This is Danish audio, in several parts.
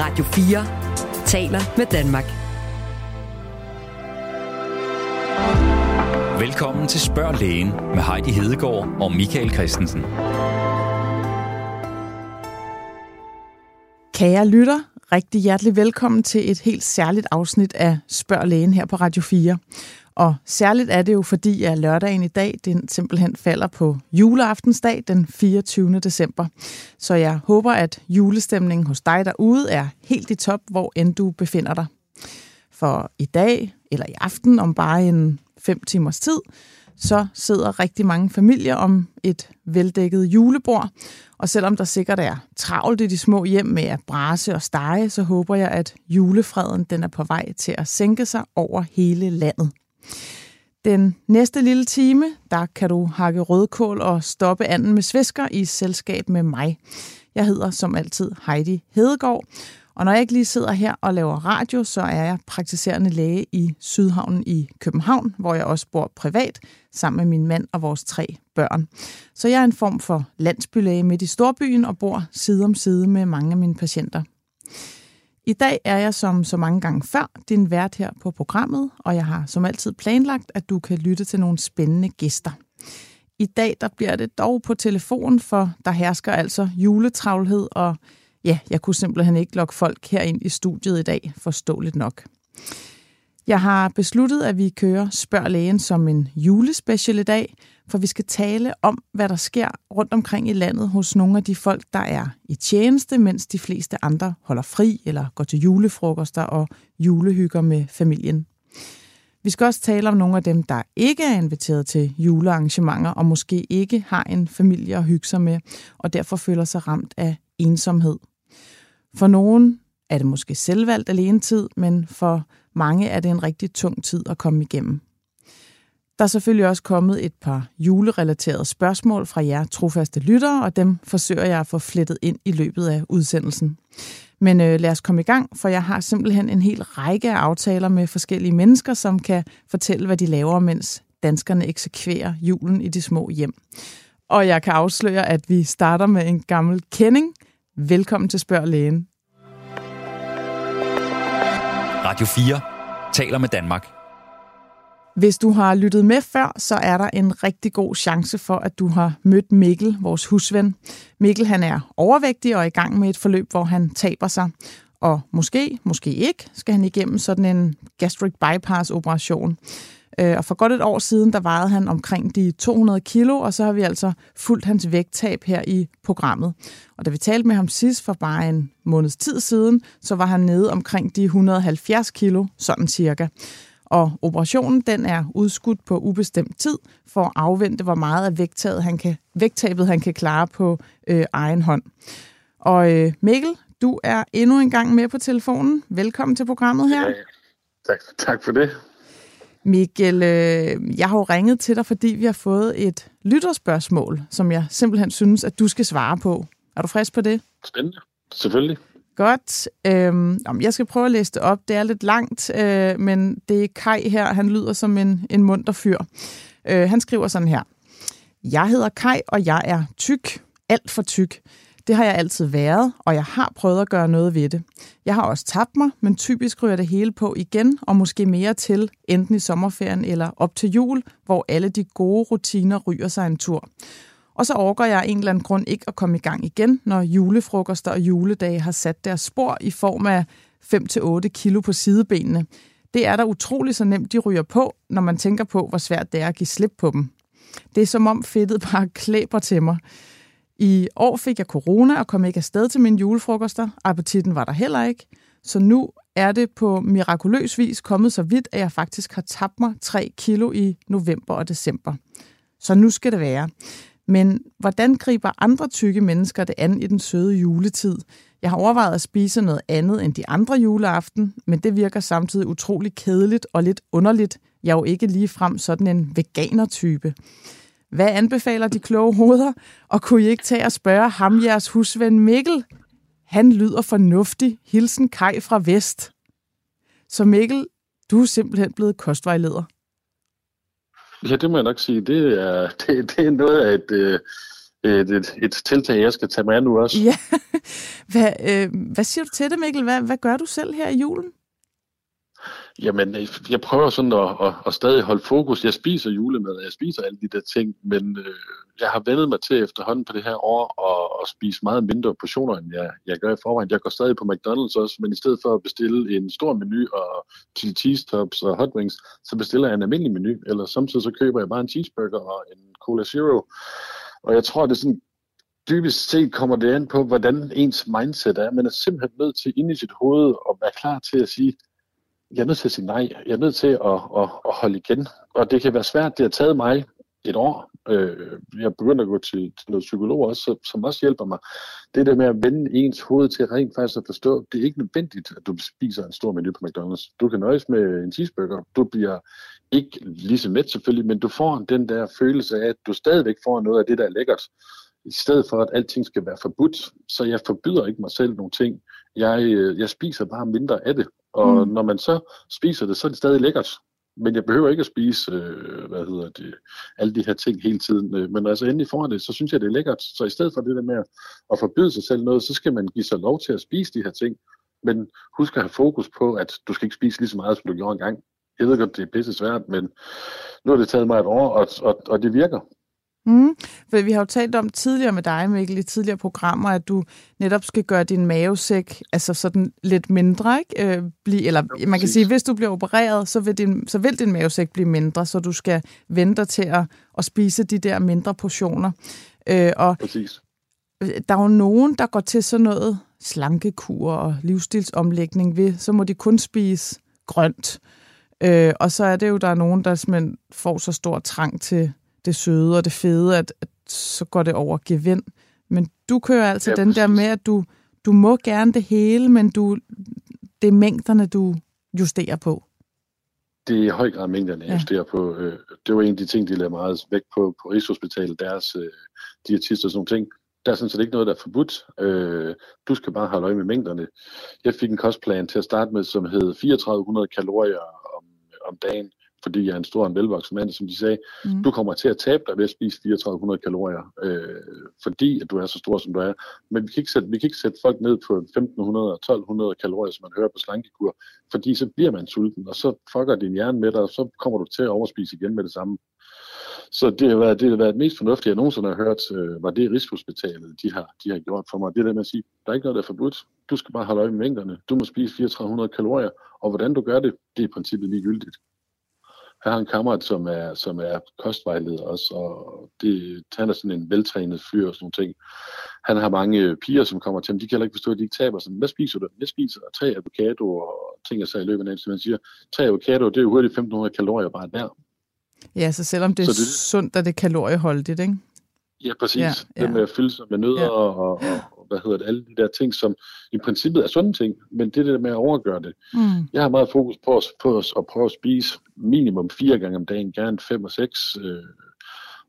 Radio 4 taler med Danmark. Velkommen til Spørg Lægen med Heidi Hedegaard og Michael Christensen. Kære lytter, rigtig hjertelig velkommen til et helt særligt afsnit af Spørg Lægen her på Radio 4. Og særligt er det jo, fordi at lørdagen i dag, den simpelthen falder på juleaftensdag den 24. december. Så jeg håber, at julestemningen hos dig derude er helt i top, hvor end du befinder dig. For i dag, eller i aften, om bare en fem timers tid, så sidder rigtig mange familier om et veldækket julebord. Og selvom der sikkert er travlt i de små hjem med at brase og stege, så håber jeg, at julefreden den er på vej til at sænke sig over hele landet. Den næste lille time, der kan du hakke rødkål og stoppe anden med svisker i selskab med mig. Jeg hedder som altid Heidi Hedegaard, og når jeg ikke lige sidder her og laver radio, så er jeg praktiserende læge i Sydhavnen i København, hvor jeg også bor privat sammen med min mand og vores tre børn. Så jeg er en form for landsbylæge midt i storbyen og bor side om side med mange af mine patienter. I dag er jeg som så mange gange før din vært her på programmet, og jeg har som altid planlagt, at du kan lytte til nogle spændende gæster. I dag der bliver det dog på telefon, for der hersker altså juletravlhed, og ja, jeg kunne simpelthen ikke lokke folk herind i studiet i dag, forståeligt nok. Jeg har besluttet, at vi kører Spørg Lægen som en julespecial i dag, for vi skal tale om, hvad der sker rundt omkring i landet hos nogle af de folk, der er i tjeneste, mens de fleste andre holder fri eller går til julefrokoster og julehygger med familien. Vi skal også tale om nogle af dem, der ikke er inviteret til julearrangementer og måske ikke har en familie at hygge sig med, og derfor føler sig ramt af ensomhed. For nogen er det måske selvvalgt alene tid, men for mange er det en rigtig tung tid at komme igennem. Der er selvfølgelig også kommet et par julerelaterede spørgsmål fra jer trofaste lyttere, og dem forsøger jeg at få flettet ind i løbet af udsendelsen. Men øh, lad os komme i gang, for jeg har simpelthen en hel række af aftaler med forskellige mennesker, som kan fortælle, hvad de laver, mens danskerne eksekverer julen i de små hjem. Og jeg kan afsløre, at vi starter med en gammel kending. Velkommen til Spørg Lægen. Radio 4 taler med Danmark. Hvis du har lyttet med før, så er der en rigtig god chance for, at du har mødt Mikkel, vores husven. Mikkel han er overvægtig og er i gang med et forløb, hvor han taber sig. Og måske, måske ikke, skal han igennem sådan en gastric bypass operation. Øh, og for godt et år siden, der vejede han omkring de 200 kilo, og så har vi altså fulgt hans vægttab her i programmet. Og da vi talte med ham sidst for bare en måneds tid siden, så var han nede omkring de 170 kilo, sådan cirka. Og operationen den er udskudt på ubestemt tid for at afvente, hvor meget af vægttabet han kan, vægttabet han kan klare på øh, egen hånd. Og øh, Mikkel, du er endnu en gang med på telefonen. Velkommen til programmet her. Ja, tak, tak for det. Mikkel, øh, jeg har jo ringet til dig, fordi vi har fået et lytterspørgsmål, som jeg simpelthen synes, at du skal svare på. Er du frisk på det? Spændende. Selvfølgelig. Godt. Øhm, jeg skal prøve at læse det op. Det er lidt langt, øh, men det er Kai her. Han lyder som en, en munter fyr. Øh, han skriver sådan her. Jeg hedder Kai, og jeg er tyk. Alt for tyk. Det har jeg altid været, og jeg har prøvet at gøre noget ved det. Jeg har også tabt mig, men typisk ryger det hele på igen, og måske mere til, enten i sommerferien eller op til jul, hvor alle de gode rutiner ryger sig en tur. Og så overgår jeg af en eller anden grund ikke at komme i gang igen, når julefrokoster og juledage har sat deres spor i form af 5-8 kilo på sidebenene. Det er da utroligt så nemt, de ryger på, når man tænker på, hvor svært det er at give slip på dem. Det er som om fedtet bare klæber til mig. I år fik jeg corona og kom ikke afsted til mine julefrokoster. Appetitten var der heller ikke. Så nu er det på mirakuløs vis kommet så vidt, at jeg faktisk har tabt mig 3 kilo i november og december. Så nu skal det være. Men hvordan griber andre tykke mennesker det an i den søde juletid? Jeg har overvejet at spise noget andet end de andre juleaften, men det virker samtidig utrolig kedeligt og lidt underligt. Jeg er jo ikke lige frem sådan en veganer-type. Hvad anbefaler de kloge hoveder? Og kunne I ikke tage og spørge ham, jeres husven Mikkel? Han lyder fornuftig. Hilsen Kai fra Vest. Så Mikkel, du er simpelthen blevet kostvejleder. Ja, det må jeg nok sige. Det er, det, det er noget af et, øh, er et, et tiltag, jeg skal tage med nu også. Ja. Hvad, øh, hvad siger du til det, Mikkel? Hvad, hvad gør du selv her i julen? Jamen, øh, jeg prøver sådan at, at, at stadig holde fokus. Jeg spiser julemad, jeg spiser alle de der ting, men øh, jeg har vendet mig til efterhånden på det her år at, at spise meget mindre portioner, end jeg, jeg gør i forvejen. Jeg går stadig på McDonald's også, men i stedet for at bestille en stor menu og til cheese tops og hot wings, så bestiller jeg en almindelig menu, eller samtidig så køber jeg bare en cheeseburger og en Cola Zero. Og jeg tror, det er sådan dybest set kommer det an på, hvordan ens mindset er. Man er simpelthen nødt til ind i sit hoved at være klar til at sige, jeg er nødt til at sige nej. Jeg er nødt til at, at, at holde igen. Og det kan være svært. Det har taget mig et år. Øh, jeg begynder at gå til, til noget psykolog også, som også hjælper mig. Det der med at vende ens hoved til rent faktisk at forstå, det er ikke nødvendigt, at du spiser en stor menu på McDonald's. Du kan nøjes med en cheeseburger. Du bliver ikke lige så mæt selvfølgelig, men du får den der følelse af, at du stadigvæk får noget af det, der er lækkert i stedet for at alting skal være forbudt, så jeg forbyder ikke mig selv nogle ting. Jeg, øh, jeg spiser bare mindre af det, og mm. når man så spiser det, så er det stadig lækkert. Men jeg behøver ikke at spise øh, hvad hedder det, alle de her ting hele tiden. Øh, men når jeg så endelig får det, så synes jeg, det er lækkert. Så i stedet for det der med at forbyde sig selv noget, så skal man give sig lov til at spise de her ting. Men husk at have fokus på, at du skal ikke spise lige så meget, som du gjorde engang. Jeg ved godt, det er pisse svært, men nu har det taget mig et år, og, og, og det virker. Mm. For vi har jo talt om tidligere med dig, Mikkel, i tidligere programmer, at du netop skal gøre din mavesæk altså sådan lidt mindre, ikke? Øh, blive, eller ja, man kan sige, hvis du bliver opereret, så vil, din, så vil din mavesæk blive mindre, så du skal vente til at, at spise de der mindre portioner. Øh, og præcis. Der er jo nogen, der går til sådan noget slankekur og livsstilsomlægning ved, så må de kun spise grønt. Øh, og så er det jo, der er nogen, der simpelthen får så stor trang til det søde og det fede, at, at så går det over gevind. Men du kører altså ja, den der med, at du, du må gerne det hele, men du, det er mængderne, du justerer på. Det er i høj grad mængderne, jeg ja. justerer på. Øh, det var en af de ting, de lavede meget væk på på Rigshospitalet, deres øh, diætister og sådan ting. Der er sådan set ikke noget, der er forbudt. Øh, du skal bare holde øje med mængderne. Jeg fik en kostplan til at starte med, som hed 3400 kalorier om, om dagen fordi jeg er en stor og velvoksen mand, som de sagde, mm. du kommer til at tabe dig ved at spise 3400 kalorier, øh, fordi at du er så stor, som du er. Men vi kan ikke sætte, vi kan ikke sætte folk ned på 1500 og 1200 kalorier, som man hører på slankekur, fordi så bliver man sulten, og så fucker din hjerne med dig, og så kommer du til at overspise igen med det samme. Så det har været, det har været mest fornuftige, jeg nogensinde har hørt, øh, var det Rigshospitalet, de har, de har gjort for mig. Det der med at sige, der er ikke noget, der er forbudt. Du skal bare holde øje med mængderne. Du må spise 3400 kalorier, og hvordan du gør det, det er i princippet ligegyldigt. Jeg har en kammerat, som er, som er kostvejleder også, og det, han er sådan en veltrænet fyr og sådan nogle ting. Han har mange piger, som kommer til ham, de kan heller ikke forstå, at de ikke taber sig. Hvad spiser du? Jeg spiser tre avocado og ting, jeg sagde i løbet af så man siger, tre avocado, det er jo hurtigt 1500 kalorier bare der. Ja, så selvom det er så det, sundt, er det kalorieholdigt, ikke? Ja, præcis. Ja, ja. Det med at fylde sig med nødder ja. og, og, og, hvad hedder det, alle de der ting, som i princippet er sunde ting, men det der med at overgøre det. Mm. Jeg har meget fokus på, på at prøve at spise minimum fire gange om dagen, gerne fem og seks. Øh,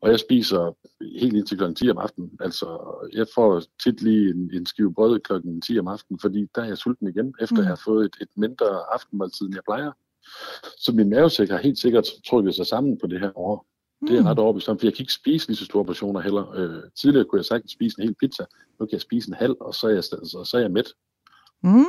og jeg spiser helt indtil kl. 10 om aftenen. Altså, jeg får tit lige en, en skive brød kl. 10 om aftenen, fordi der er jeg sulten igen, efter mm. jeg har fået et, et mindre aftenmåltid, end jeg plejer. Så min mavesæk har helt sikkert trykket sig sammen på det her år. Det er jeg mm. ret overbevist om, for jeg kan ikke spise lige så store portioner heller. Øh, tidligere kunne jeg sagtens spise en hel pizza, nu kan jeg spise en halv, og så er jeg, så, så er jeg mæt. Mm.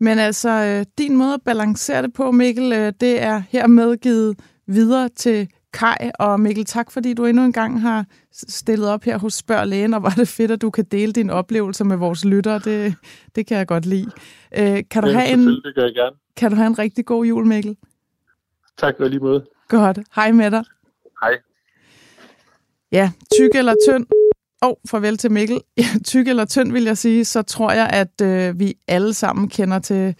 Men altså, øh, din måde at balancere det på, Mikkel, øh, det er hermed givet videre til Kai. Og Mikkel, tak fordi du endnu en gang har stillet op her hos Spørg Lægen, og var det fedt, at du kan dele dine oplevelser med vores lyttere. Det, det kan jeg godt lide. Øh, kan, du ja, have en, det jeg gerne. kan du have en rigtig god jul, Mikkel? Tak og lige måde. Godt. Hej med dig. Hej. Ja, tyk eller tynd? Og oh, farvel til Mikkel. Ja, tyk eller tynd vil jeg sige, så tror jeg, at øh, vi alle sammen kender til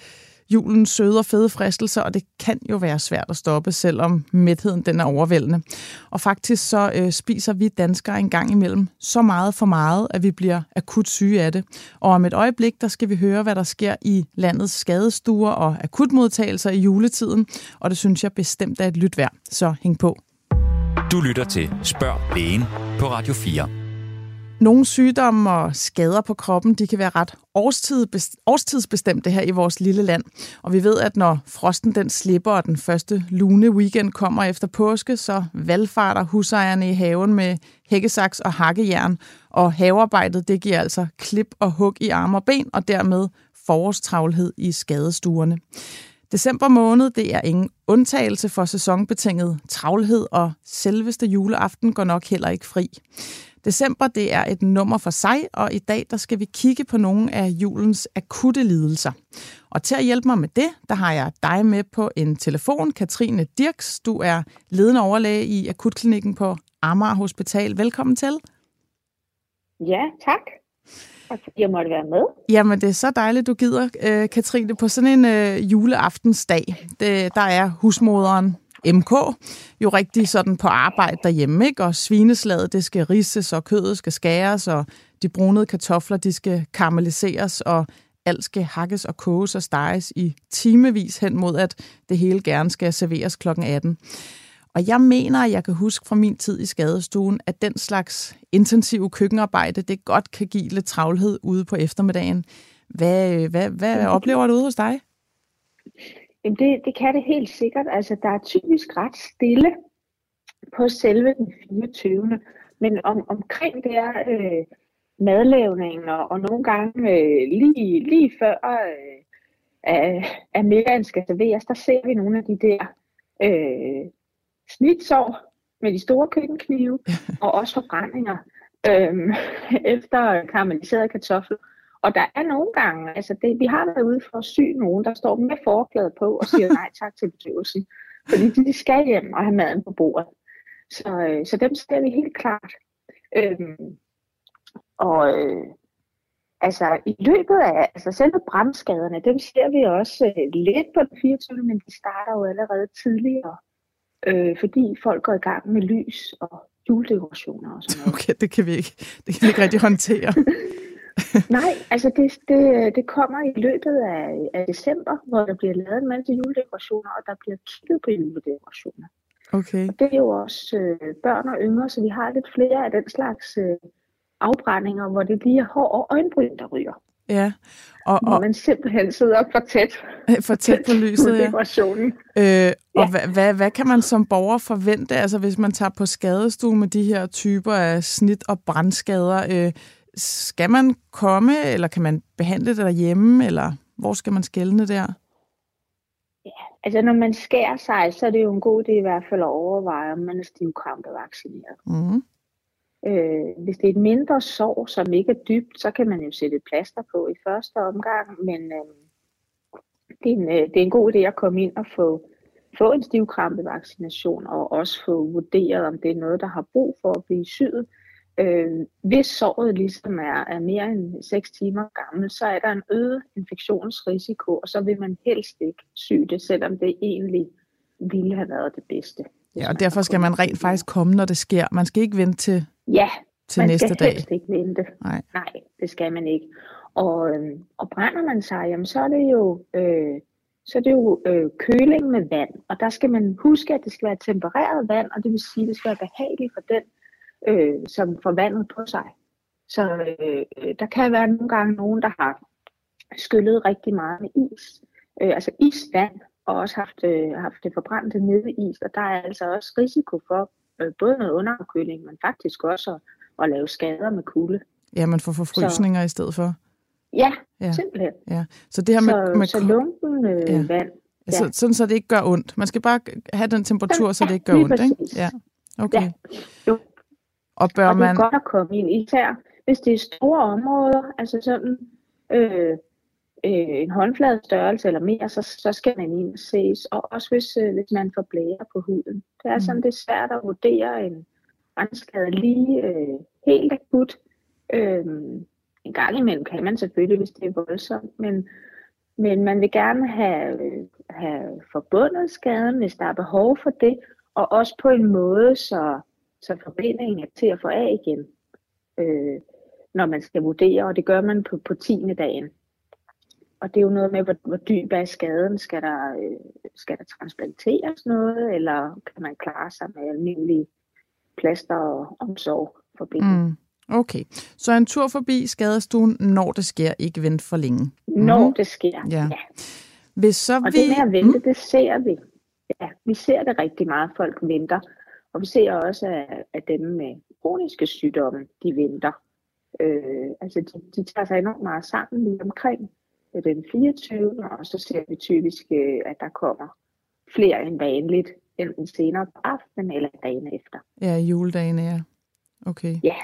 julens søde og fede fristelser, og det kan jo være svært at stoppe, selvom mætheden den er overvældende. Og faktisk så øh, spiser vi danskere en gang imellem så meget for meget, at vi bliver akut syge af det. Og om et øjeblik, der skal vi høre, hvad der sker i landets skadestuer og akutmodtagelser i juletiden, og det synes jeg bestemt er et lyt værd. Så hæng på. Du lytter til Spørg Lægen på Radio 4. Nogle sygdomme og skader på kroppen, de kan være ret årstidsbestemte her i vores lille land. Og vi ved, at når frosten den slipper, og den første lune weekend kommer efter påske, så valgfarter husejerne i haven med hækkesaks og hakkejern. Og havearbejdet, det giver altså klip og hug i arme og ben, og dermed forårstravlhed i skadestuerne. December måned, det er ingen undtagelse for sæsonbetinget travlhed, og selveste juleaften går nok heller ikke fri. December, det er et nummer for sig, og i dag der skal vi kigge på nogle af julens akutte lidelser. Og til at hjælpe mig med det, der har jeg dig med på en telefon, Katrine Dirks. Du er ledende overlæge i akutklinikken på Amager Hospital. Velkommen til. Ja, tak. Tak jeg måtte være med. Jamen, det er så dejligt, du gider, øh, Katrine, på sådan en øh, juleaftensdag. Det, der er husmoderen MK jo rigtig sådan på arbejde derhjemme, ikke? Og svineslaget, det skal risses, og kødet skal skæres, og de brunede kartofler, de skal karamelliseres, og alt skal hakkes og koges og steges i timevis hen mod, at det hele gerne skal serveres kl. 18. Og jeg mener, at jeg kan huske fra min tid i skadestuen, at den slags intensive køkkenarbejde, det godt kan give lidt travlhed ude på eftermiddagen. Hvad, hvad, hvad oplever du ude hos dig? Jamen det, det kan det helt sikkert. Altså, der er typisk ret stille på selve den 24. Men om, omkring det er øh, madlavningen, og, og nogle gange øh, lige, lige før øh, at middagen skal serveres, der ser vi nogle af de der øh, snitsår med de store køkkenknive, og også forbrændinger øh, efter karamelliserede kartofler. Og der er nogle gange, altså det, vi har været ude for at sy nogen, der står med forklædet på og siger nej tak til bedøvelsen. Fordi de skal hjem og have maden på bordet. Så, øh, så dem ser vi helt klart. Øhm, og øh, altså i løbet af altså selve brandskaderne, dem ser vi også øh, lidt på den 24. men de starter jo allerede tidligere. Øh, fordi folk går i gang med lys og juledekorationer og sådan noget. Okay, det kan vi ikke, det kan vi ikke rigtig håndtere. Nej, altså det, det, det kommer i løbet af, af december, hvor der bliver lavet en masse juledekorationer, og der bliver kigget på juledekorationer. Okay. Og det er jo også øh, børn og yngre, så vi har lidt flere af den slags øh, afbrændinger, hvor det lige er hår og øjenbryn, der ryger. Ja. Og, og, hvor man simpelthen sidder for tæt. For tæt på lyset, ja. Øh, og ja. hvad, hvad, hvad kan man som borger forvente, altså hvis man tager på skadestue med de her typer af snit- og brandskader? Øh, skal man komme, eller kan man behandle det derhjemme, eller hvor skal man skælne der? Ja, altså når man skærer sig, så er det jo en god idé i hvert fald at overveje, om man er stivkrampevaccineret. Mm. Øh, hvis det er et mindre sår, som ikke er dybt, så kan man jo sætte et plaster på i første omgang, men øh, det, er en, øh, det er en god idé at komme ind og få, få en stivkrampevaccination, og også få vurderet, om det er noget, der har brug for at blive syet. Øh, hvis såret ligesom er, er mere end 6 timer gammel, så er der en øget infektionsrisiko, og så vil man helst ikke sy det, selvom det egentlig ville have været det bedste. Ja, og derfor skal man rent faktisk komme, når det sker. Man skal ikke vente til, ja, til man næste skal dag. helst ikke vente. Nej. Nej, det skal man ikke. Og, øh, og brænder man sig, jamen, så er det jo, øh, så er det jo øh, køling med vand. Og der skal man huske, at det skal være tempereret vand, og det vil sige, at det skal være behageligt for den, øh, som får vandet på sig. Så øh, der kan være nogle gange nogen, der har skyllet rigtig meget med is. Øh, altså isvand, og også haft, øh, haft det forbrændte nede i is. Og der er altså også risiko for øh, både noget underafkøling, men faktisk også at, at lave skader med kulde. Ja, man får forfrysninger så, i stedet for. Ja, ja, simpelthen. Ja. Så det her med, så, med så lunken øh, ja. vand. Ja. Så, sådan, så det ikke gør ondt. Man skal bare have den temperatur, så det ikke gør ondt, ikke? Ja, okay. Ja. Jo. Og, bør og det er man... godt at komme ind, især hvis det er store områder, altså sådan øh, øh, en håndflade størrelse eller mere, så, så skal man ind og ses. Og også hvis, øh, hvis man får blære på huden. Det er mm. sådan, det er svært at vurdere en brandskade lige øh, helt akut. Øh, en gang imellem kan man selvfølgelig, hvis det er voldsomt, men, men man vil gerne have, have forbundet skaden, hvis der er behov for det, og også på en måde, så så forbindingen er til at få af igen, øh, når man skal vurdere, og det gør man på, på 10. dagen. Og det er jo noget med, hvor, hvor dyb er skaden. Skal der, øh, skal der transplanteres noget, eller kan man klare sig med almindelige plaster og omsorg forbinding? Mm. Okay, så en tur forbi skadestuen, når det sker, ikke vent for længe. Når det sker, Ja. ja. Hvis så Og vi... det med at vente, det ser vi. Ja, vi ser det rigtig meget, folk venter. Og vi ser også, at, dem med kroniske sygdomme, de venter. Øh, altså, de, de tager sig enormt meget sammen lige omkring den 24. Og så ser vi typisk, øh, at der kommer flere end vanligt, enten senere på aftenen eller dagen efter. Ja, juledagene, ja. Okay. Ja,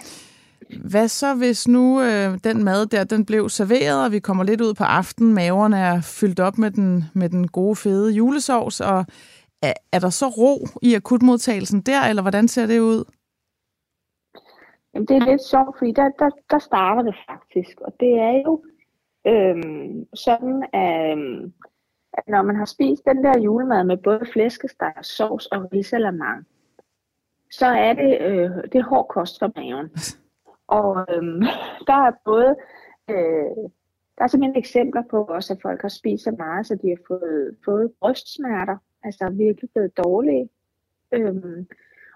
Hvad så, hvis nu øh, den mad der, den blev serveret, og vi kommer lidt ud på aftenen, maverne er fyldt op med den, med den gode, fede julesovs, og er, er der så ro i akutmodtagelsen der, eller hvordan ser det ud? Jamen, det er lidt sjovt, fordi der, der, der starter det faktisk. Og det er jo øhm, sådan, at, øhm, at når man har spist den der julemad med både flæskesteg sovs og risalamang, så er det, øh, det er hård kost for maven. Og øhm, der er både, øh, der er simpelthen eksempler på også, at folk har spist så meget, så de har fået, fået brystsmerter, altså virkelig blevet dårlige. Øhm,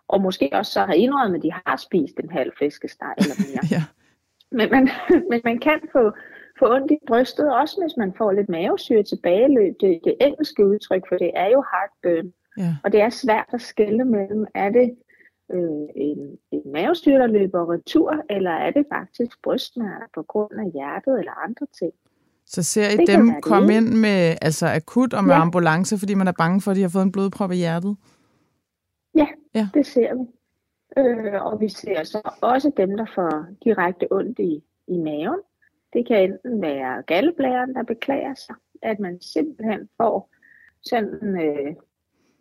og måske også så har indrømmet, at de har spist en halv flæskesteg eller mere. Ja. Men man, men man kan få, få ondt i brystet, også hvis man får lidt mavesyre tilbageløb. Det, det engelske udtryk for det er jo heartburn. Ja. Og det er svært at skelne mellem, er det øh, en, en mavesyre, der løber retur, eller er det faktisk brystsmerter på grund af hjertet eller andre ting. Så ser I Det dem komme ind med altså akut og med Ja. ambulance, fordi man er bange for, at de har fået en blodprop i hjertet? Ja, Ja. det ser vi. Øh, og vi ser så også dem, der får direkte ondt i, i maven. Det kan enten være galleblæren, der beklager sig, at man simpelthen får sådan øh,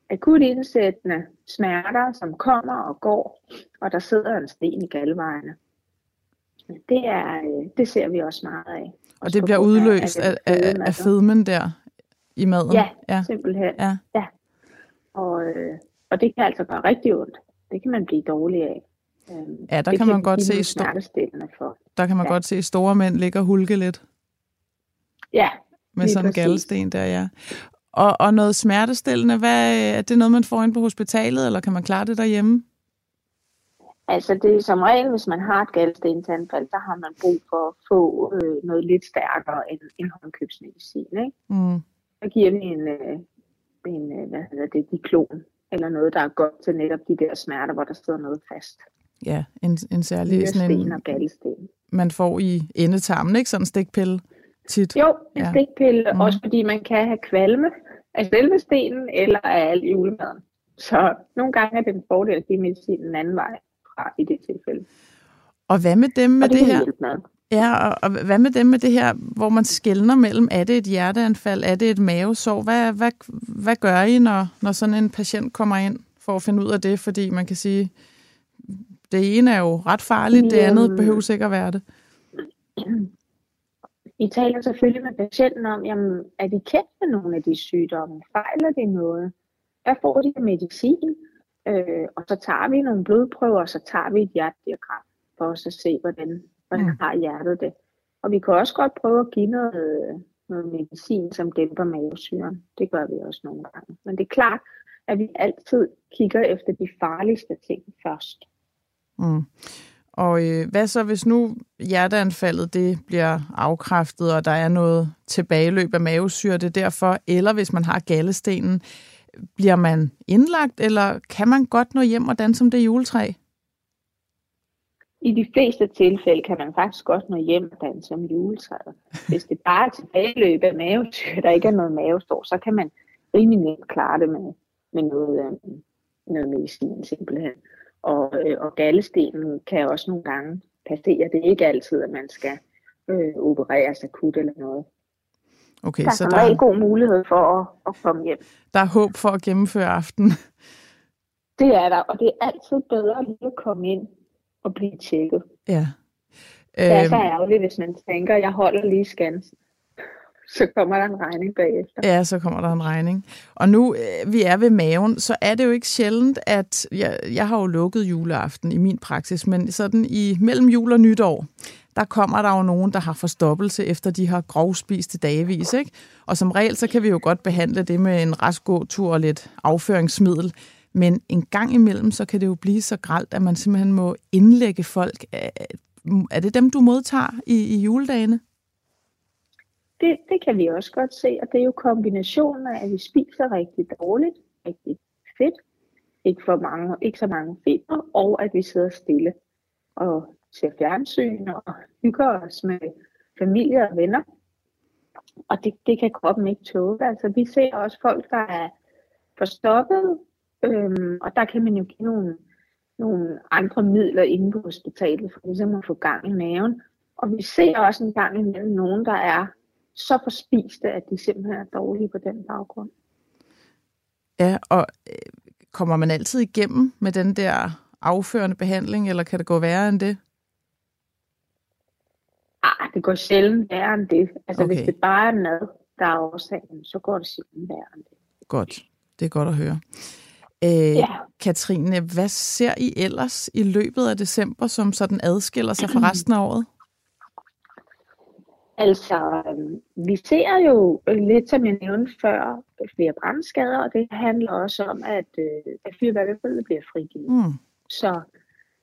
akut indsættende smerter, som kommer og går, og der sidder en sten i gallevejene. Det, er, øh, det ser vi også meget af. Og det bliver udløst af, af, af mad. fedmen der i maden? Ja, ja. simpelthen. Ja. ja. Og, øh, og det kan altså gøre rigtig ondt. Det kan man blive dårlig af. Øhm, Ja, der kan man godt se nogle stor- smertestillende for. Der kan man Ja. godt se store mænd ligge og hulke lidt Ja, med sådan en galdesten der, ja. Og, og noget smertestillende, hvad, er det noget, man får ind på hospitalet, eller kan man klare det derhjemme? altså det er som regel, hvis man har et galdestensanfald, så har man brug for at få øh, noget lidt stærkere end, end håndkøbsmedicin. Ikke? Mm. Så giver vi en, øh, en øh, hvad hedder det, diklon, eller noget, der er godt til netop de der smerter, hvor der sidder noget fast. Ja, en, en særlig sådan Nyresten en, og galdesten. man får i endetarmen, ikke? Sådan en stikpille tit. Jo, en Ja. stikpille, mm. også fordi man kan have kvalme af selve stenen eller af al julemaden. Så nogle gange er det en fordel at give medicin den anden vej fra i det tilfælde. Og hvad med dem med og det, det her? med. Ja, og, og hvad med dem med det her, hvor man skældner mellem, er det et hjerteanfald, er det et mavesår? Hvad, hvad, hvad gør I, når, når sådan en patient kommer ind for at finde ud af det? Fordi man kan sige, det ene er jo ret farligt, det andet behøver sikkert være det. I taler selvfølgelig med patienten om, jamen, er de kendt med nogle af de sygdomme? Fejler de noget? Hvad får de medicin? Øh, og så tager vi nogle blodprøver, og så tager vi et hjertediagram for os at se, hvordan, hvordan Mm. har hjertet det. Og vi kan også godt prøve at give noget, noget medicin, som dæmper mavesyren. Det gør vi også nogle gange. Men det er klart, at vi altid kigger efter de farligste ting først. Mm. Og øh, hvad så, hvis nu hjerteanfaldet det bliver afkræftet, og der er noget tilbageløb af mavesyre, det derfor, eller hvis man har gallestenen, bliver man indlagt, eller kan man godt nå hjem og danse som det juletræ? I de fleste tilfælde kan man faktisk godt nå hjem og danse som juletræet. Hvis det bare er tilbageløb af mavesyre, der ikke er noget mavesår, så kan man rimelig nemt klare det med, med noget, øh, noget medicin simpelthen. Og, øh, og gallestenen kan også nogle gange passere. Det er ikke altid, at man skal øh, opereres akut eller noget. Okay, Der er så der, regel god mulighed for at, at komme hjem. der er håb for at gennemføre aftenen. Det er der, og det er altid bedre lige at komme ind og blive tjekket. Ja. Det er så Øhm, ærgerligt, hvis man tænker, jeg holder lige skansen. Så kommer der en regning bagefter. Ja, så kommer der en regning. Og nu øh, vi er ved maven, så er det jo ikke sjældent, at jeg, jeg har jo lukket juleaften i min praksis, men sådan i mellem jul og nytår, der kommer der jo nogen, der har forstoppelse, efter de har grovspist i dagevis. Ikke? Og som regel, så kan vi jo godt behandle det med en rask tur og lidt afføringsmiddel. Men en gang imellem, så kan det jo blive så gralt, at man simpelthen må indlægge folk, er det dem, du modtager i, i juledagene? Det, det kan vi også godt se, og det er jo kombinationen af, at vi spiser rigtig dårligt, rigtig fedt, ikke, for mange, ikke så mange fiber, og at vi sidder stille og ser fjernsyn og hygger os med familie og venner. Og det, det kan kroppen ikke tåle. Altså, vi ser også folk, der er forstoppet, øhm, og der kan man jo give nogle, nogle andre midler inde på hospitalet, for ligesom at få gang i maven. Og vi ser også en gang imellem nogen, der er så forspiste, at de simpelthen er dårlige på den baggrund. Ja, og øh, kommer man altid igennem med den der afførende behandling, eller kan det gå værre end det? Ah, det går sjældent værre end det. Altså okay. hvis det bare er mad, der er årsagen, så går det sjældent værre end det. Godt, det er godt at høre. Øh, ja. Katrine, hvad ser I ellers i løbet af december, som sådan adskiller sig fra resten af året? Altså, øhm, vi ser jo lidt, som jeg nævnte før, flere brandskader, og det handler også om, at, øh, at fyrværkeriet bliver frigivet. Mm. Så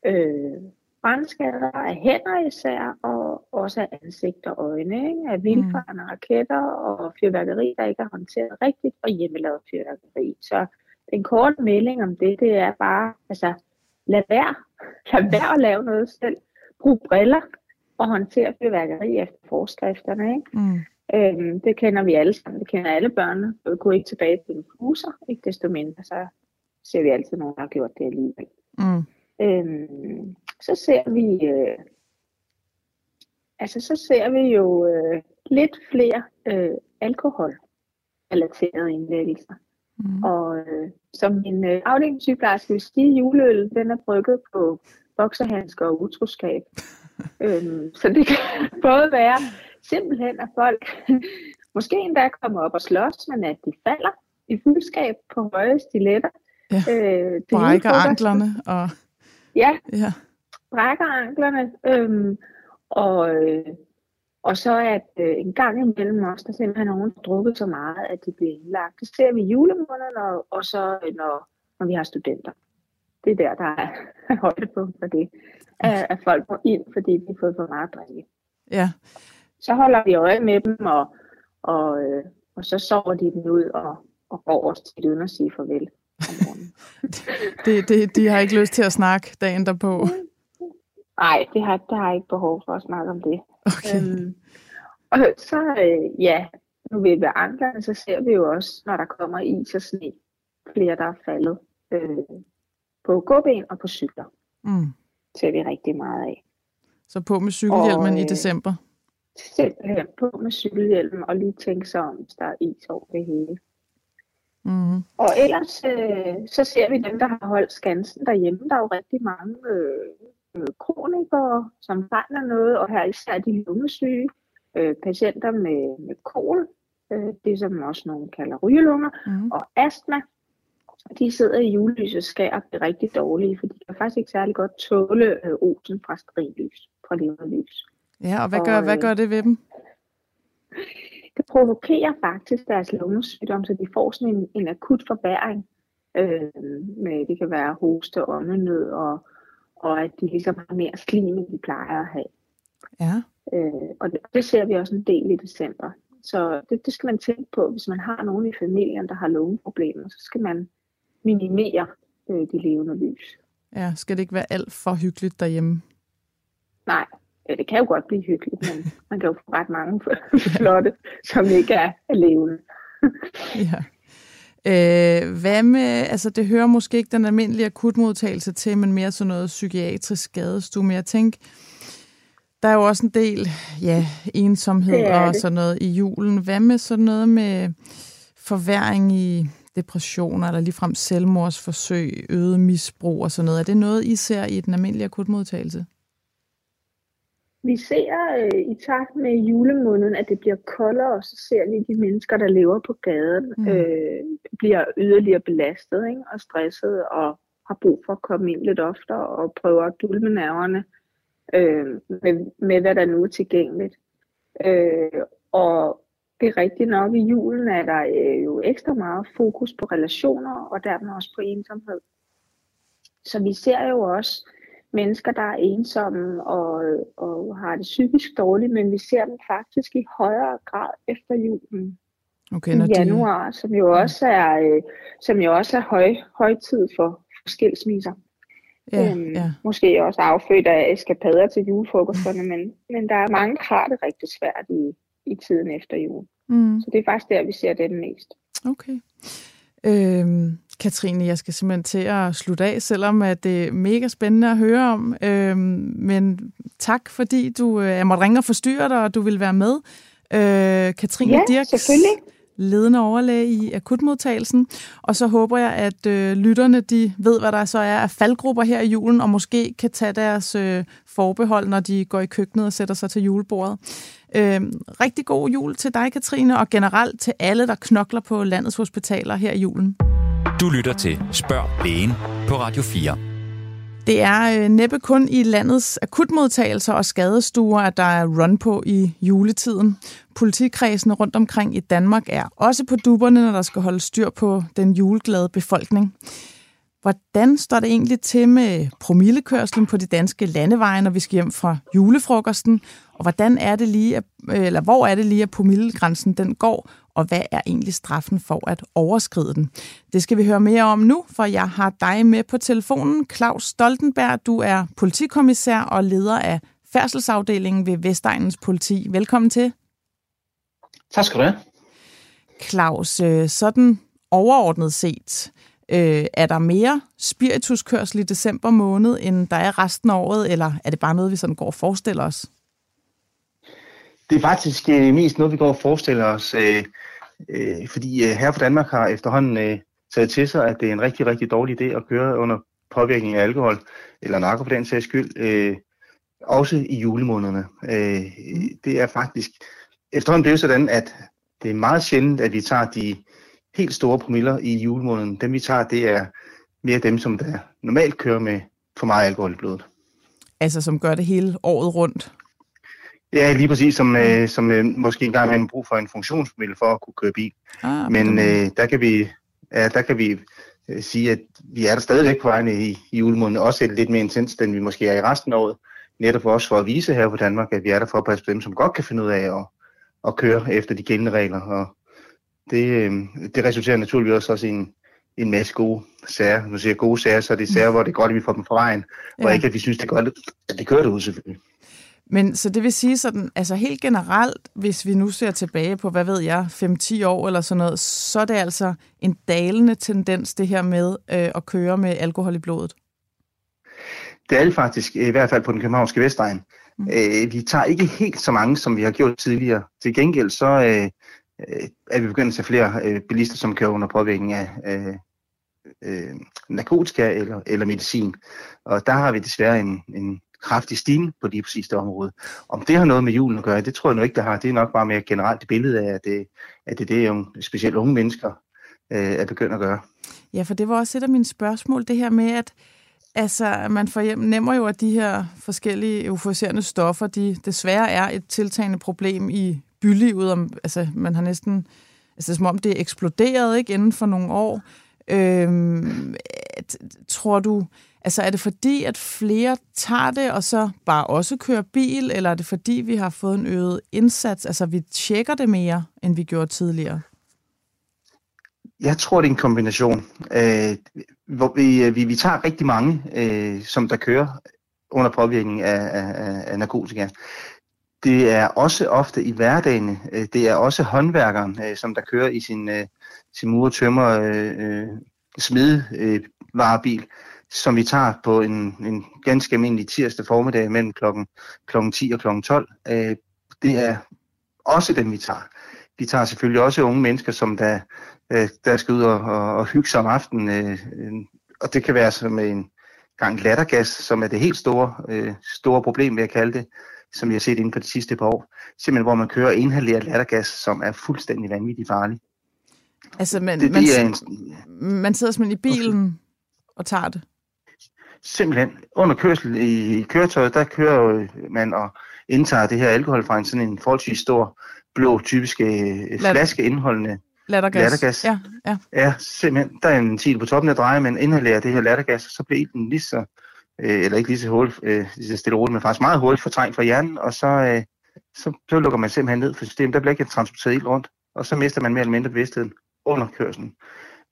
øh, brandskader af hænder især, og også af ansigt og øjne, ikke? af vildfarne mm. raketter og fyrværkeri, der ikke er håndteret rigtigt, og hjemmelavet fyrværkeri. Så den korte melding om det, det er bare, altså, lad være. Lad være at lave noget selv. Brug briller og håndtere fyrværkeri efter forskrifterne. Ikke? Mm. Øhm, det kender vi alle sammen. Det kender alle børnene. Vi går ikke tilbage til en huser. Ikke desto mindre, så ser vi altid nogen, der har gjort det alligevel. Mm. Øhm, så ser vi øh, altså så ser vi jo øh, lidt flere øh, alkoholrelaterede indlæggelser. Mm. Og øh, som min øh, afdelingssygeplejerske vil sige, juleøl, den er brygget på bokserhandsker og utroskab. Øhm, så det kan både være simpelthen, at folk måske endda kommer op og slås, men at de falder i fuldskab på høje stiletter. Ja, øh, brækker anklerne. Og... Ja, ja, brækker anklerne. Øhm, og, øh, og så at øh, en gang imellem os, der simpelthen nogen, der drukket så meget, at de bliver indlagt. Det ser vi i julemåneden, og, og så når, når vi har studenter. Det er der, der er højdepunkt for det. At, at folk går ind, fordi de har fået for meget at drikke. Ja. Så holder vi øje med dem, og, og, øh, og så sover de dem ud og, og går også til uden at sige farvel det, det, de har ikke lyst til at snakke dagen derpå. Nej, det har, det har ikke behov for at snakke om det. Okay. Øhm, og så, øh, ja, nu ved vi anklerne, så ser vi jo også, når der kommer is og sne, flere der er faldet øh, på gåben og på cykler. Mm. Ser vi rigtig meget af. Så på med cykelhjelmen og, øh, i december? Simpelthen på med cykelhjelmen og lige tænke sig om, hvis der er is over det hele. Mm. Og ellers øh, så ser vi dem, der har holdt skansen derhjemme. Der er jo rigtig mange øh, øh, kronikere, som fejler noget, og her især de lungesyge, øh, patienter med, med kol, øh, det som også nogen kalder rygelunger, mm. og astma. De sidder i julelyset skær og bliver rigtig dårlige, for de kan faktisk ikke særlig godt tåle øh, osen fra strinlys, fra levende lys. Ja, og hvad gør, og, hvad gør det ved dem? det provokerer faktisk deres lungesygdom, så de får sådan en, en akut forbæring. Øh, med, det kan være hoste, åndenød, og, og at de ligesom har mere slim, end de plejer at have. Ja. Øh, og det, det ser vi også en del i december. Så det, det skal man tænke på, hvis man har nogen i familien, der har lungeproblemer, så skal man minimere øh, de levende lys. Ja, skal det ikke være alt for hyggeligt derhjemme? Nej, Ja, det kan jo godt blive hyggeligt, men man kan jo få ret mange flotte, som ikke er levende. ja. Øh, hvad med, altså det hører måske ikke den almindelige akutmodtagelse til, men mere sådan noget psykiatrisk skadestue. Men jeg tænker, der er jo også en del ja, ensomhed og sådan noget i julen. Hvad med sådan noget med forværing i depressioner, eller ligefrem selvmordsforsøg, øget misbrug og sådan noget? Er det noget, I ser i den almindelige akutmodtagelse? Vi ser øh, i takt med julemåneden, at det bliver koldere, og så ser vi de mennesker, der lever på gaden, mm. øh, bliver yderligere belastet ikke? og stresset og har brug for at komme ind lidt oftere og prøve at dulme nerverne øh, med, med, hvad der nu er tilgængeligt. Øh, og det er rigtigt nok, i julen er der øh, jo ekstra meget fokus på relationer, og dermed også på ensomhed. Så vi ser jo også mennesker, der er ensomme og, og har det psykisk dårligt, men vi ser dem faktisk i højere grad efter julen okay, i når januar, de... som jo også er, øh, som jo også er høj, højtid for, for skilsmisser. Ja, øhm, ja. Måske også affødt af eskapader til julefrokosterne, men, men der er mange, har det rigtig svært i, i tiden efter jul. Mm, Så det er faktisk der, vi ser det mest. okay. Øhm, Katrine, jeg skal simpelthen til at slutte af, selvom at det er mega spændende at høre om. Øhm, men tak, fordi du, øh, jeg måtte ringe og forstyrre dig, og du vil være med. Øh, Katrine Ja, Dirks, selvfølgelig. ledende overlæge i akutmodtagelsen. Og så håber jeg, at øh, lytterne de ved, hvad der så er af faldgrupper her i julen, og måske kan tage deres øh, forbehold, når de går i køkkenet og sætter sig til julebordet. Øh, rigtig god jul til dig, Katrine, og generelt til alle, der knokler på landets hospitaler her i julen. Du lytter til Spørg Lægen på Radio 4. Det er øh, næppe kun i landets akutmodtagelser og skadestuer, at der er run på i juletiden. Politikredsene rundt omkring i Danmark er også på duberne, når der skal holde styr på den juleglade befolkning. Hvordan står det egentlig til med promillekørslen på de danske landeveje, når vi skal hjem fra julefrokosten? Og hvordan er det lige, at, eller hvor er det lige, at promillegrænsen den går? Og hvad er egentlig straffen for at overskride den? Det skal vi høre mere om nu, for jeg har dig med på telefonen. Claus Stoltenberg, du er politikommissær og leder af færdselsafdelingen ved Vestegnens politi. Velkommen til. Tak skal du have. Claus, øh, sådan overordnet set, øh, er der mere spirituskørsel i december måned, end der er resten af året, eller er det bare noget, vi sådan går og forestiller os? Det er faktisk øh, mest noget, vi går og forestiller os, øh, øh, fordi øh, her for Danmark har efterhånden øh, taget til sig, at det er en rigtig, rigtig dårlig idé at køre under påvirkning af alkohol, eller narko på den sags skyld, øh, også i julemånederne. Øh, det er faktisk efterhånden blevet sådan, at det er meget sjældent, at vi tager de helt store promiller i julemåneden. Dem vi tager, det er mere dem, som der normalt kører med for meget alkohol i blodet. Altså, som gør det hele året rundt? Ja, lige præcis, som, øh, som øh, måske engang har brug for en funktionsmiddel for at kunne køre bil. Ah, Men øh, der kan vi, ja, der kan vi øh, sige, at vi er der stadigvæk på vejen i, i julemåneden, også lidt mere intens, end vi måske er i resten af året. Netop også for at vise her på Danmark, at vi er der for at passe på dem, som godt kan finde ud af at, at køre efter de gældende regler. Og det, øh, det resulterer naturligvis også i en, en masse gode sager. Siger jeg gode sager, så er det sager, hvor det er godt, at vi får dem fra vejen, ja. og Ja. ikke at vi synes, det er godt, at det kører ud selvfølgelig. Men så det vil sige sådan, altså helt generelt, hvis vi nu ser tilbage på, hvad ved jeg, 5-10 år eller sådan noget, så er det altså en dalende tendens, det her med øh, at køre med alkohol i blodet. Det er det faktisk, i hvert fald på den københavnske Vestegn. Mm. Øh, vi tager ikke helt så mange, som vi har gjort tidligere. Til gengæld så øh, øh, vi begynder at se flere øh, bilister, som kører under påvirkning af øh, øh, narkotika eller, eller medicin. Og der har vi desværre en, en kraftig stigning på lige præcis det område. Om det har noget med julen at gøre, det tror jeg nu ikke, det har. Det er nok bare mere generelt et billede af, at det, at det er det, unge, specielt unge mennesker øh, er begyndt at gøre. Ja, for det var også et af mine spørgsmål, det her med, at altså, man fornemmer jo, at de her forskellige euforiserende stoffer, de desværre er et tiltagende problem i bylivet. Om, altså, man har næsten, altså, det er som om det er eksploderet ikke, inden for nogle år. Øhm, tror du, altså er det fordi, at flere tager det, og så bare også kører bil, eller er det fordi, vi har fået en øget indsats, altså vi tjekker det mere, end vi gjorde tidligere? Jeg tror, det er en kombination. Øh, hvor vi, øh, vi, vi tager rigtig mange, øh, som der kører under påvirkning af, af, af narkotika. Det er også ofte i hverdagen. Øh, det er også håndværkeren, øh, som der kører i sin, øh, sin mur tømmer øh, øh smide øh, varebil, som vi tager på en, en ganske almindelig tirsdag formiddag mellem klokken, klokken 10 og klokken 12. Øh, det er også dem, vi tager. Vi tager selvfølgelig også unge mennesker, som der, øh, der skal ud og, og, og hygge sig om aftenen. Øh, øh, og det kan være som en gang lattergas, som er det helt store, øh, store problem, vil jeg kalde det, som vi har set inden for de sidste par år. Simpelthen, hvor man kører inhaleret lattergas, som er fuldstændig vanvittigt farlig. Altså, man, Det, man, det er en, man sidder simpelthen i bilen og tager det. simpelthen under kørsel i, i køretøjet, der kører jo man og indtager det her alkohol fra en sådan en forholdsvis stor blå, typisk øh, flaske indholdende Lattergas. Lattergas. Ja, ja. Ja, simpelthen. Der er en ventil på toppen af dreje, men inhalerer det her lattergas, så bliver ilden lige så øh, eller ikke lige så, hurtigt, øh, lige så stille og roligt, men faktisk meget hurtigt fortrængt fra hjernen, og så, øh, så, så lukker man simpelthen ned for systemet. Der bliver ikke transporteret ild rundt, og så mister man mere eller mindre bevidstheden under kørselen.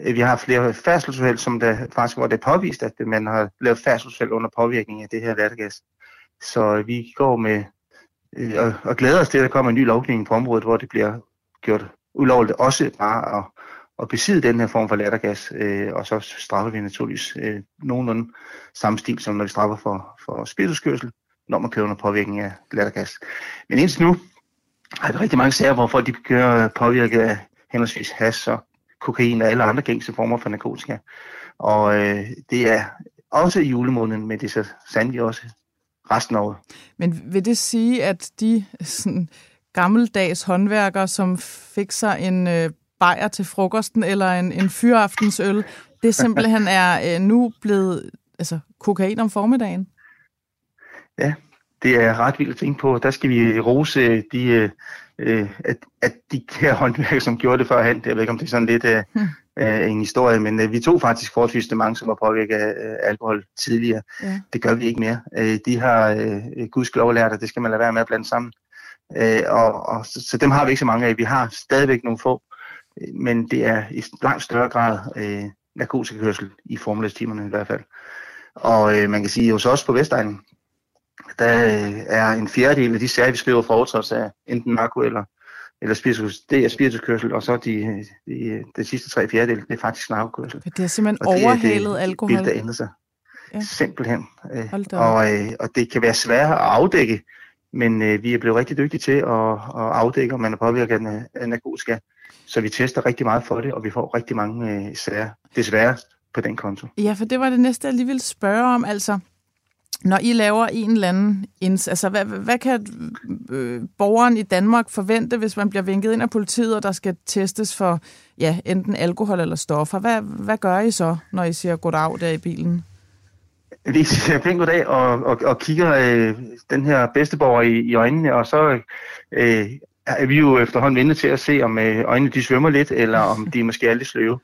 Øh, vi har flere færdselsuheld, som der faktisk, hvor det er påvist, at man har lavet færdselsuheld under påvirkning af det her lattergas. Så øh, vi går med øh, og, og glæder os til, at der kommer en ny lovgivning på området, hvor det bliver gjort ulovligt også bare at, at besidde den her form for lattergas, øh, og så straffer vi naturligvis øh, nogenlunde samme stil, som når vi straffer for, for spirituskørsel, når man kører under påvirkning af lattergas. Men indtil nu har der rigtig mange sager, hvor folk de kører påvirket af henholdsvis has og kokain og alle andre gængse former for narkotika. Og øh, det er også i julemåneden, men det er så sandelig også resten af året. Men vil det sige, at de sådan, gammeldags håndværkere, som fik sig en øh, bajer til frokosten eller en, en fyraftensøl, det simpelthen er øh, nu blevet altså, kokain om formiddagen? Ja, det er ret vildt at tænke på. Der skal vi rose de, øh, øh at, at de her håndværkere, som gjorde det førhen, jeg ved ikke, om det er sådan lidt øh, hmm. øh, en historie, men øh, vi tog faktisk forholdsvis mange, som var påvirket af øh, alkohol tidligere. Ja. Det gør vi ikke mere. Øh, de har øh, gudskelov lært, at det skal man lade være med at blande sammen. Øh, og, og, så, så dem har vi ikke så mange af. Vi har stadigvæk nogle få, men det er i langt større grad øh, narkotikakørsel i formiddagstimerne i hvert fald. Og øh, man kan sige, at hos os på Vestegnen, der øh, er en fjerdedel af de sager, vi skriver for overtrædelse af enten narko eller, eller spiritus, det er spirituskørsel, og så de, de, de sidste tre fjerdedel, det er faktisk narkokørsel. Det er simpelthen og overhalet det er det alkohol? Bil, der ændrer sig. Ja. Simpelthen. Øh, og, øh, og det kan være svært at afdække, men øh, vi er blevet rigtig dygtige til at, at afdække, om man er påvirket af, af narkotika. Så vi tester rigtig meget for det, og vi får rigtig mange øh, sager, desværre, på den konto. Ja, for det var det næste, jeg lige ville spørge om. Altså, når I laver en eller anden inds, altså hvad, hvad kan øh, borgeren i Danmark forvente, hvis man bliver vinket ind af politiet, og der skal testes for ja, enten alkohol eller stoffer? Hvad, hvad gør I så, når I siger goddag der i bilen? Vi siger pænt goddag og, og, og kigger øh, den her bedsteborger i, i øjnene, og så øh, er vi jo efterhånden vinde til at se, om øh, øjnene de svømmer lidt, eller om de måske er lidt sløve.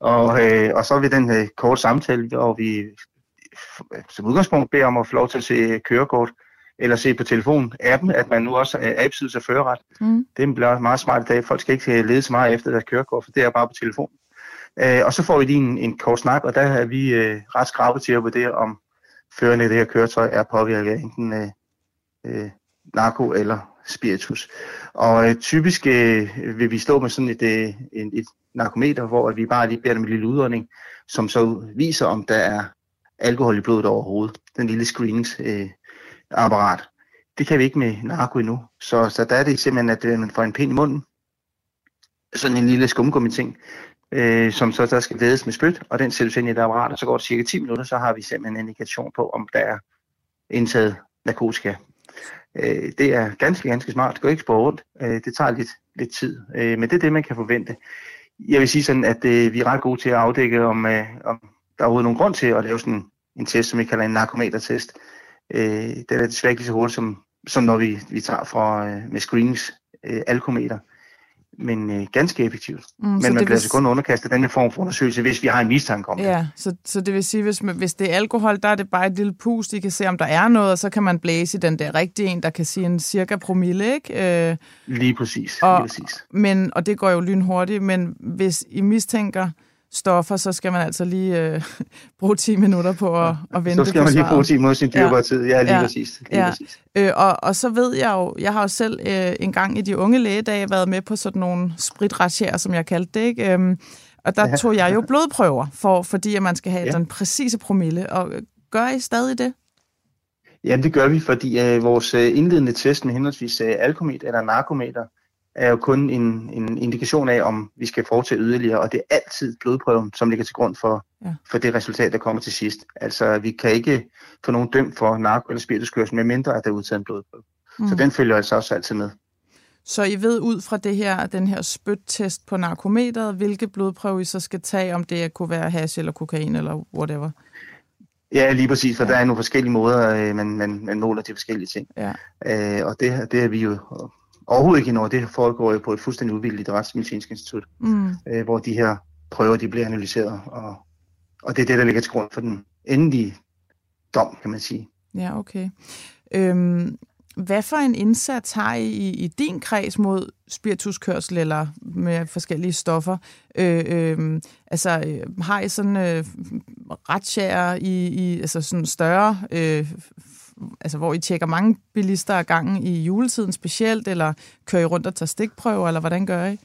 Og, øh, og så vil den øh, kort samtale, hvor vi som udgangspunkt beder om at få lov til at se kørekort, eller se på telefon appen, at man nu også er besiddelse af føreret. Mm. Det bliver meget smart i dag. Folk skal ikke lede så meget efter deres kørekort, for det er bare på telefon. Øh, og så får vi lige en, en kort snak, og der er vi øh, ret skrabe til at vurdere, om førerne i det her køretøj er påvirket af enten øh, øh, narko eller spiritus. Og øh, typisk øh, vil vi stå med sådan et, øh, et, et narkometer, hvor vi bare lige beder dem en lille udånding, som så viser, om der er alkohol i blodet overhovedet. Den lille screeningsapparat. Øh, det kan vi ikke med narko endnu. Så, så der er det simpelthen, at øh, man får en pind i munden. Sådan en lille skumgummi-ting, øh, som så der skal ledes med spyt, og den sættes ind i et apparat, og så går det cirka 10 minutter, så har vi simpelthen en indikation på, om der er indtaget narkotika. Øh, det er ganske, ganske smart. Det går ikke spore rundt. Øh, det tager lidt, lidt tid, øh, men det er det, man kan forvente. Jeg vil sige sådan, at øh, vi er ret gode til at afdække, om, øh, om der er overhovedet nogen grund til at lave sådan en test, som vi kalder en narkometertest. Øh, det er desværre ikke lige så hurtigt, som, som når vi, vi tager fra, øh, med screenings øh, alkometer. Men øh, ganske effektivt. Mm, Men man bliver vil... altså kun underkastet den form for undersøgelse, hvis vi har en mistanke om ja, det. Så, så det vil sige, hvis, hvis det er alkohol, der er det bare et lille pust, I kan se, om der er noget, og så kan man blæse i den der rigtige en, der kan sige en cirka promille, ikke? Øh, lige præcis. Og, lige præcis. Men, og det går jo lynhurtigt, men hvis I mistænker stoffer, så skal man altså lige øh, bruge 10 minutter på at, at vente Så skal man lige bruge 10 minutter sin dyrbare ja. tid. Ja, lige ja. præcis. Lige ja. præcis. Øh, og, og så ved jeg jo, jeg har jo selv øh, en gang i de unge lægedage været med på sådan nogle spritratcher, som jeg kaldte det, ikke? Øhm, og der ja. tog jeg jo blodprøver, for, fordi at man skal have ja. den præcise promille. Og øh, gør I stadig det? Ja, det gør vi, fordi øh, vores øh, indledende test med henholdsvis øh, alkometer eller narkometer, er jo kun en, en indikation af, om vi skal foretage yderligere, og det er altid blodprøven, som ligger til grund for, ja. for det resultat, der kommer til sidst. Altså, vi kan ikke få nogen dømt for narko- eller spirituskørsel, medmindre at der er udtaget en blodprøve. Mm. Så den følger altså også altid med. Så I ved ud fra det her, den her spyttest på narkometeret, hvilke blodprøve I så skal tage, om det kunne være hash eller kokain eller whatever? Ja, lige præcis, for ja. der er nogle forskellige måder, øh, man, man, man måler de forskellige ting. Ja. Øh, og det, det er vi jo overhovedet ikke endnu. Det foregår jo på et fuldstændig udvildt retsmedicinsk institut, mm. øh, hvor de her prøver de bliver analyseret. Og, og det er det, der ligger til grund for den endelige dom, kan man sige. Ja, okay. Øhm, hvad for en indsats har I i, i din kreds mod spirituskørsel eller med forskellige stoffer? Øh, øh, altså, øh, har I sådan øh, retsjager i, i altså sådan større, øh, altså hvor I tjekker mange bilister ad gangen i juletiden specielt, eller kører I rundt og tager stikprøver, eller hvordan gør I?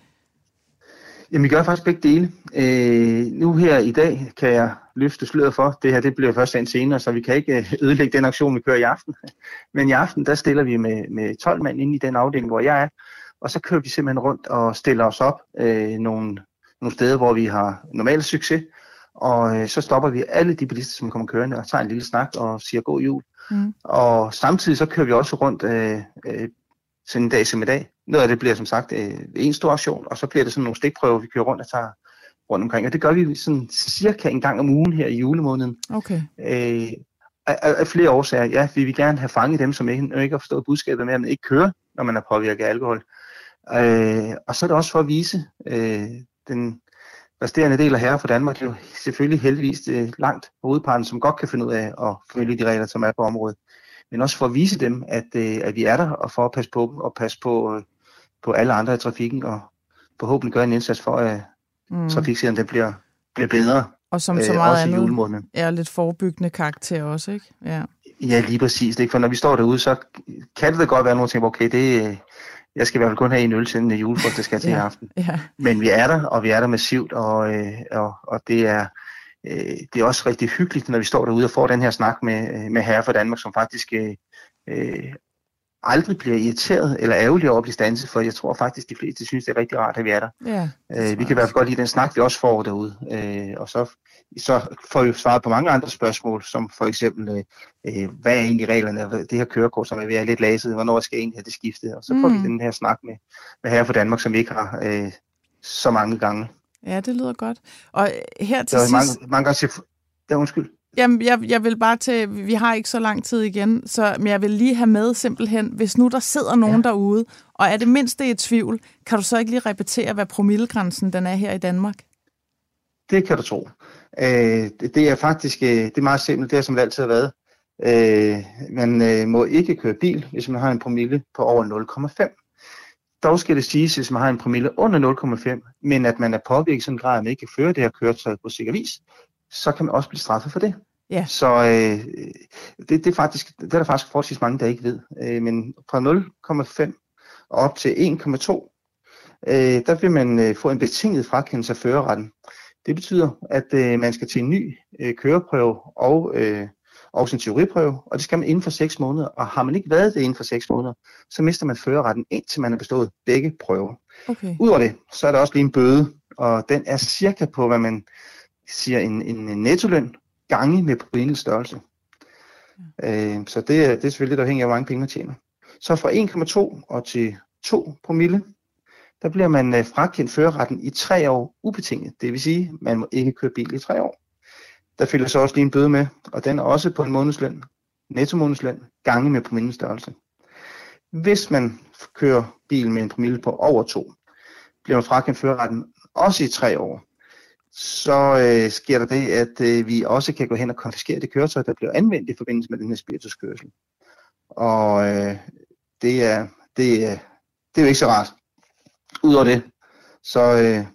Jamen, vi gør faktisk begge dele. Øh, nu her i dag kan jeg løfte sløret for, det her det bliver først en senere, så vi kan ikke øh, ødelægge den aktion, vi kører i aften. Men i aften, der stiller vi med, med 12 mand ind i den afdeling, hvor jeg er, og så kører vi simpelthen rundt og stiller os op øh, nogle, nogle steder, hvor vi har normal succes, og øh, så stopper vi alle de bilister, som kommer kørende, og tager en lille snak og siger god jul. Mm. Og samtidig så kører vi også rundt øh, øh, sådan en dag som i dag. Noget af det bliver som sagt øh, en stor aktion, og så bliver det sådan nogle stikprøver, vi kører rundt og tager rundt omkring. Og det gør vi sådan cirka en gang om ugen her i julemåneden. Okay. Øh, af, af flere årsager. Ja, vi vil gerne have fanget dem, som ikke, ikke har forstået budskabet med, at man ikke kører, når man er påvirket af alkohol. Øh, og så er det også for at vise øh, den resterende del af herre for Danmark, jo selvfølgelig heldigvis øh, langt hovedparten, som godt kan finde ud af at følge de regler, som er på området men også for at vise dem, at, øh, at vi er der, og for at passe på dem, og passe på, øh, på alle andre i trafikken, og forhåbentlig gøre en indsats for, at mm. trafiksikkerheden bliver, bliver bedre. Og som så meget øh, andet er lidt forebyggende karakter også, ikke? Ja, ja lige præcis. Ikke? For når vi står derude, så kan det godt være nogle ting, okay, det, jeg skal i hvert fald kun have en øl til en julefrost, det skal til ja, i aften. Ja. Men vi er der, og vi er der massivt, og, øh, og, og det er øh, det er også rigtig hyggeligt, når vi står derude og får den her snak med, øh, med herre for Danmark, som faktisk øh, øh, aldrig bliver irriteret eller ærgerlig over at blive stanset, for jeg tror faktisk, de fleste synes, det er rigtig rart, at vi er der. Ja, øh, vi kan i hvert fald godt lide den snak, vi også får derude. Øh, og så, så får vi svaret på mange andre spørgsmål, som for eksempel, øh, øh hvad er egentlig reglerne? Det her kørekort, som er ved at lidt læset, hvornår skal jeg egentlig have det skiftet? Og så får mm. vi den her snak med, med herre for Danmark, som vi ikke har øh, så mange gange. Ja, det lyder godt. Og her til sidst... Mange, mange gange ja, undskyld. Jamen, jeg, jeg vil bare til, vi har ikke så lang tid igen, så, men jeg vil lige have med simpelthen, hvis nu der sidder nogen ja. derude, og er det mindste i tvivl, kan du så ikke lige repetere, hvad promillegrænsen den er her i Danmark? Det kan du tro. Øh, det, det er faktisk øh, det er meget simpelt, det er som det altid har været. Øh, man øh, må ikke køre bil, hvis man har en promille på over 0,5. Dog skal det siges, hvis man har en promille under 0,5, men at man er påvirket i sådan en grad, at man ikke kan føre det her køretøj på sikker vis, så kan man også blive straffet for det. Ja. Så øh, det, det, er faktisk, det er der faktisk forholdsvis mange, der ikke ved. Øh, men fra 0,5 og op til 1,2, øh, der vil man øh, få en betinget frakendelse af førerretten. Det betyder, at øh, man skal til en ny øh, køreprøve og øh, og sin teoriprøve, og det skal man inden for 6 måneder. Og har man ikke været det inden for 6 måneder, så mister man førerretten, indtil man har bestået begge prøver. Okay. Udover det, så er der også lige en bøde, og den er cirka på, hvad man siger, en, en nettoløn gange med promillens størrelse. Ja. Øh, så det, det er selvfølgelig afhængigt af, hvor mange penge man tjener. Så fra 1,2 og til 2 promille, der bliver man øh, frakendt førerretten i tre år ubetinget. Det vil sige, at man må ikke køre bil i tre år. Der følger så også lige en bøde med, og den er også på en månedsløn, netto månedsløn, gange med promillestørrelse. Hvis man kører bil med en promille på over 2, bliver man frakendt førerretten også i tre år. Så øh, sker der det, at øh, vi også kan gå hen og konfiskere det køretøj, der bliver anvendt i forbindelse med den her spirituskørsel. Og øh, det, er, det, er, det er jo ikke så rart. Udover det, så øh,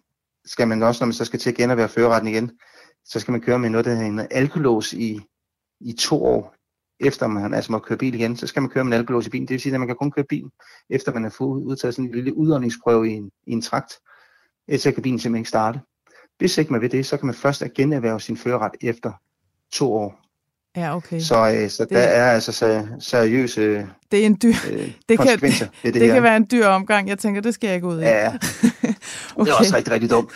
skal man også, når man så skal til at genervære førerretten igen, så skal man køre med noget, der hedder en alkolås i, i to år, efter man altså må køre bil igen, så skal man køre med en alkolås i bilen. Det vil sige, at man kan kun køre bil, efter man har fået udtaget sådan en lille udåndingsprøve i en, i en trakt. Ellers kan bilen simpelthen ikke starte. Hvis ikke man vil det, så kan man først generhverve sin førerret efter to år. Ja, okay. Så, øh, så det, der er altså seriøse det er en dyr, øh, det kan, det, det, det kan være en dyr omgang. Jeg tænker, det skal jeg ikke ud i. Ja, okay. det er også rigtig, rigtig dumt.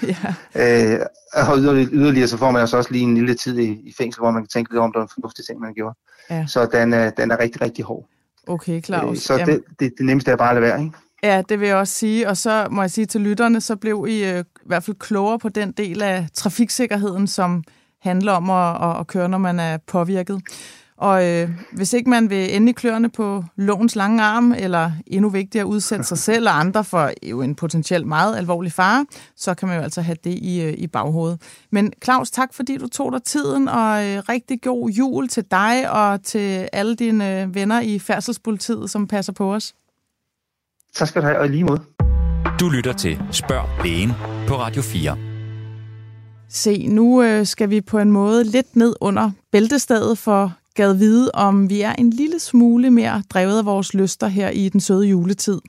ja. øh, og yderligere, så får man altså også lige en lille tid i, i fængsel, hvor man kan tænke lidt om, der er en fornuftig ting, man gjorde. Ja. Så den er, den er rigtig, rigtig hård. Okay, Claus. Øh, så det, det, det nemmeste er bare at lade være, ikke? Ja, det vil jeg også sige. Og så må jeg sige til lytterne, så blev I øh, i hvert fald klogere på den del af trafiksikkerheden, som handler om at, at, at køre, når man er påvirket. Og øh, hvis ikke man vil ende i kløerne på lovens lange arm, eller endnu vigtigere udsætte sig selv og andre for jo en potentielt meget alvorlig fare, så kan man jo altså have det i, øh, i baghovedet. Men Claus, tak fordi du tog dig tiden, og øh, rigtig god jul til dig og til alle dine øh, venner i færdselspolitiet, som passer på os. Tak skal du have, og lige mod. Du lytter til Spørg Lægen på Radio 4. Se, nu øh, skal vi på en måde lidt ned under bæltestedet for gad vide, om vi er en lille smule mere drevet af vores lyster her i den søde juletid.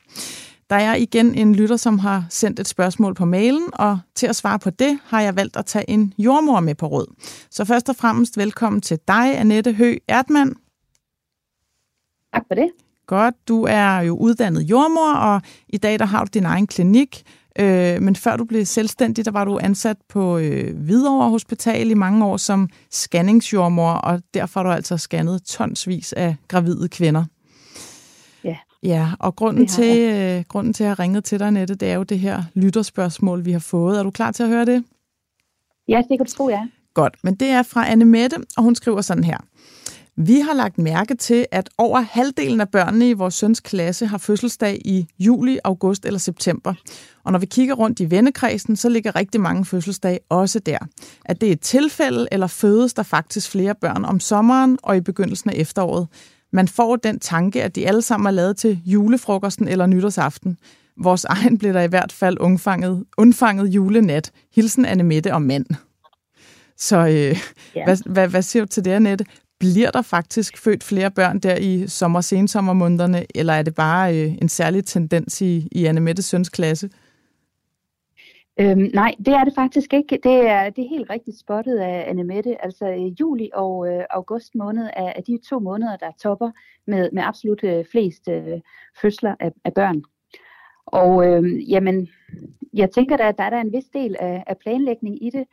Der er igen en lytter, som har sendt et spørgsmål på mailen, og til at svare på det har jeg valgt at tage en jordmor med på råd. Så først og fremmest velkommen til dig, Annette Hø Erdmann. Tak for det. Godt, du er jo uddannet jordmor, og i dag der har du din egen klinik. Øh, men før du blev selvstændig, der var du ansat på øh, Hvidovre Hospital i mange år som scanningsjordmor, og derfor har du altså scannet tonsvis af gravide kvinder. Ja. Ja, og grunden til, øh, grunden til, at jeg ringet til dig, Nette, det er jo det her lytterspørgsmål, vi har fået. Er du klar til at høre det? Ja, det kan du tro, ja. Godt, men det er fra Anne Mette, og hun skriver sådan her. Vi har lagt mærke til, at over halvdelen af børnene i vores søns klasse har fødselsdag i juli, august eller september. Og når vi kigger rundt i vennekredsen, så ligger rigtig mange fødselsdage også der. At det er et tilfælde, eller fødes der faktisk flere børn om sommeren og i begyndelsen af efteråret. Man får den tanke, at de alle sammen er lavet til julefrokosten eller nytårsaften. Vores egen bliver der i hvert fald undfanget, undfanget julenat. Hilsen Anne Mette og mand. Så øh, ja. hvad, hvad, hvad siger du til det, Annette? Bliver der faktisk født flere børn der i sommer- og sensommermånederne, eller er det bare øh, en særlig tendens i, i Anne Mettes søns klasse? Øhm, nej, det er det faktisk ikke. Det er, det er helt rigtigt spottet af Anne Mette. Altså juli og øh, august måned er, er de to måneder, der topper med, med absolut øh, flest øh, fødsler af, af børn. Og øh, jamen, jeg tænker da, at der er der en vis del af, af planlægning i det.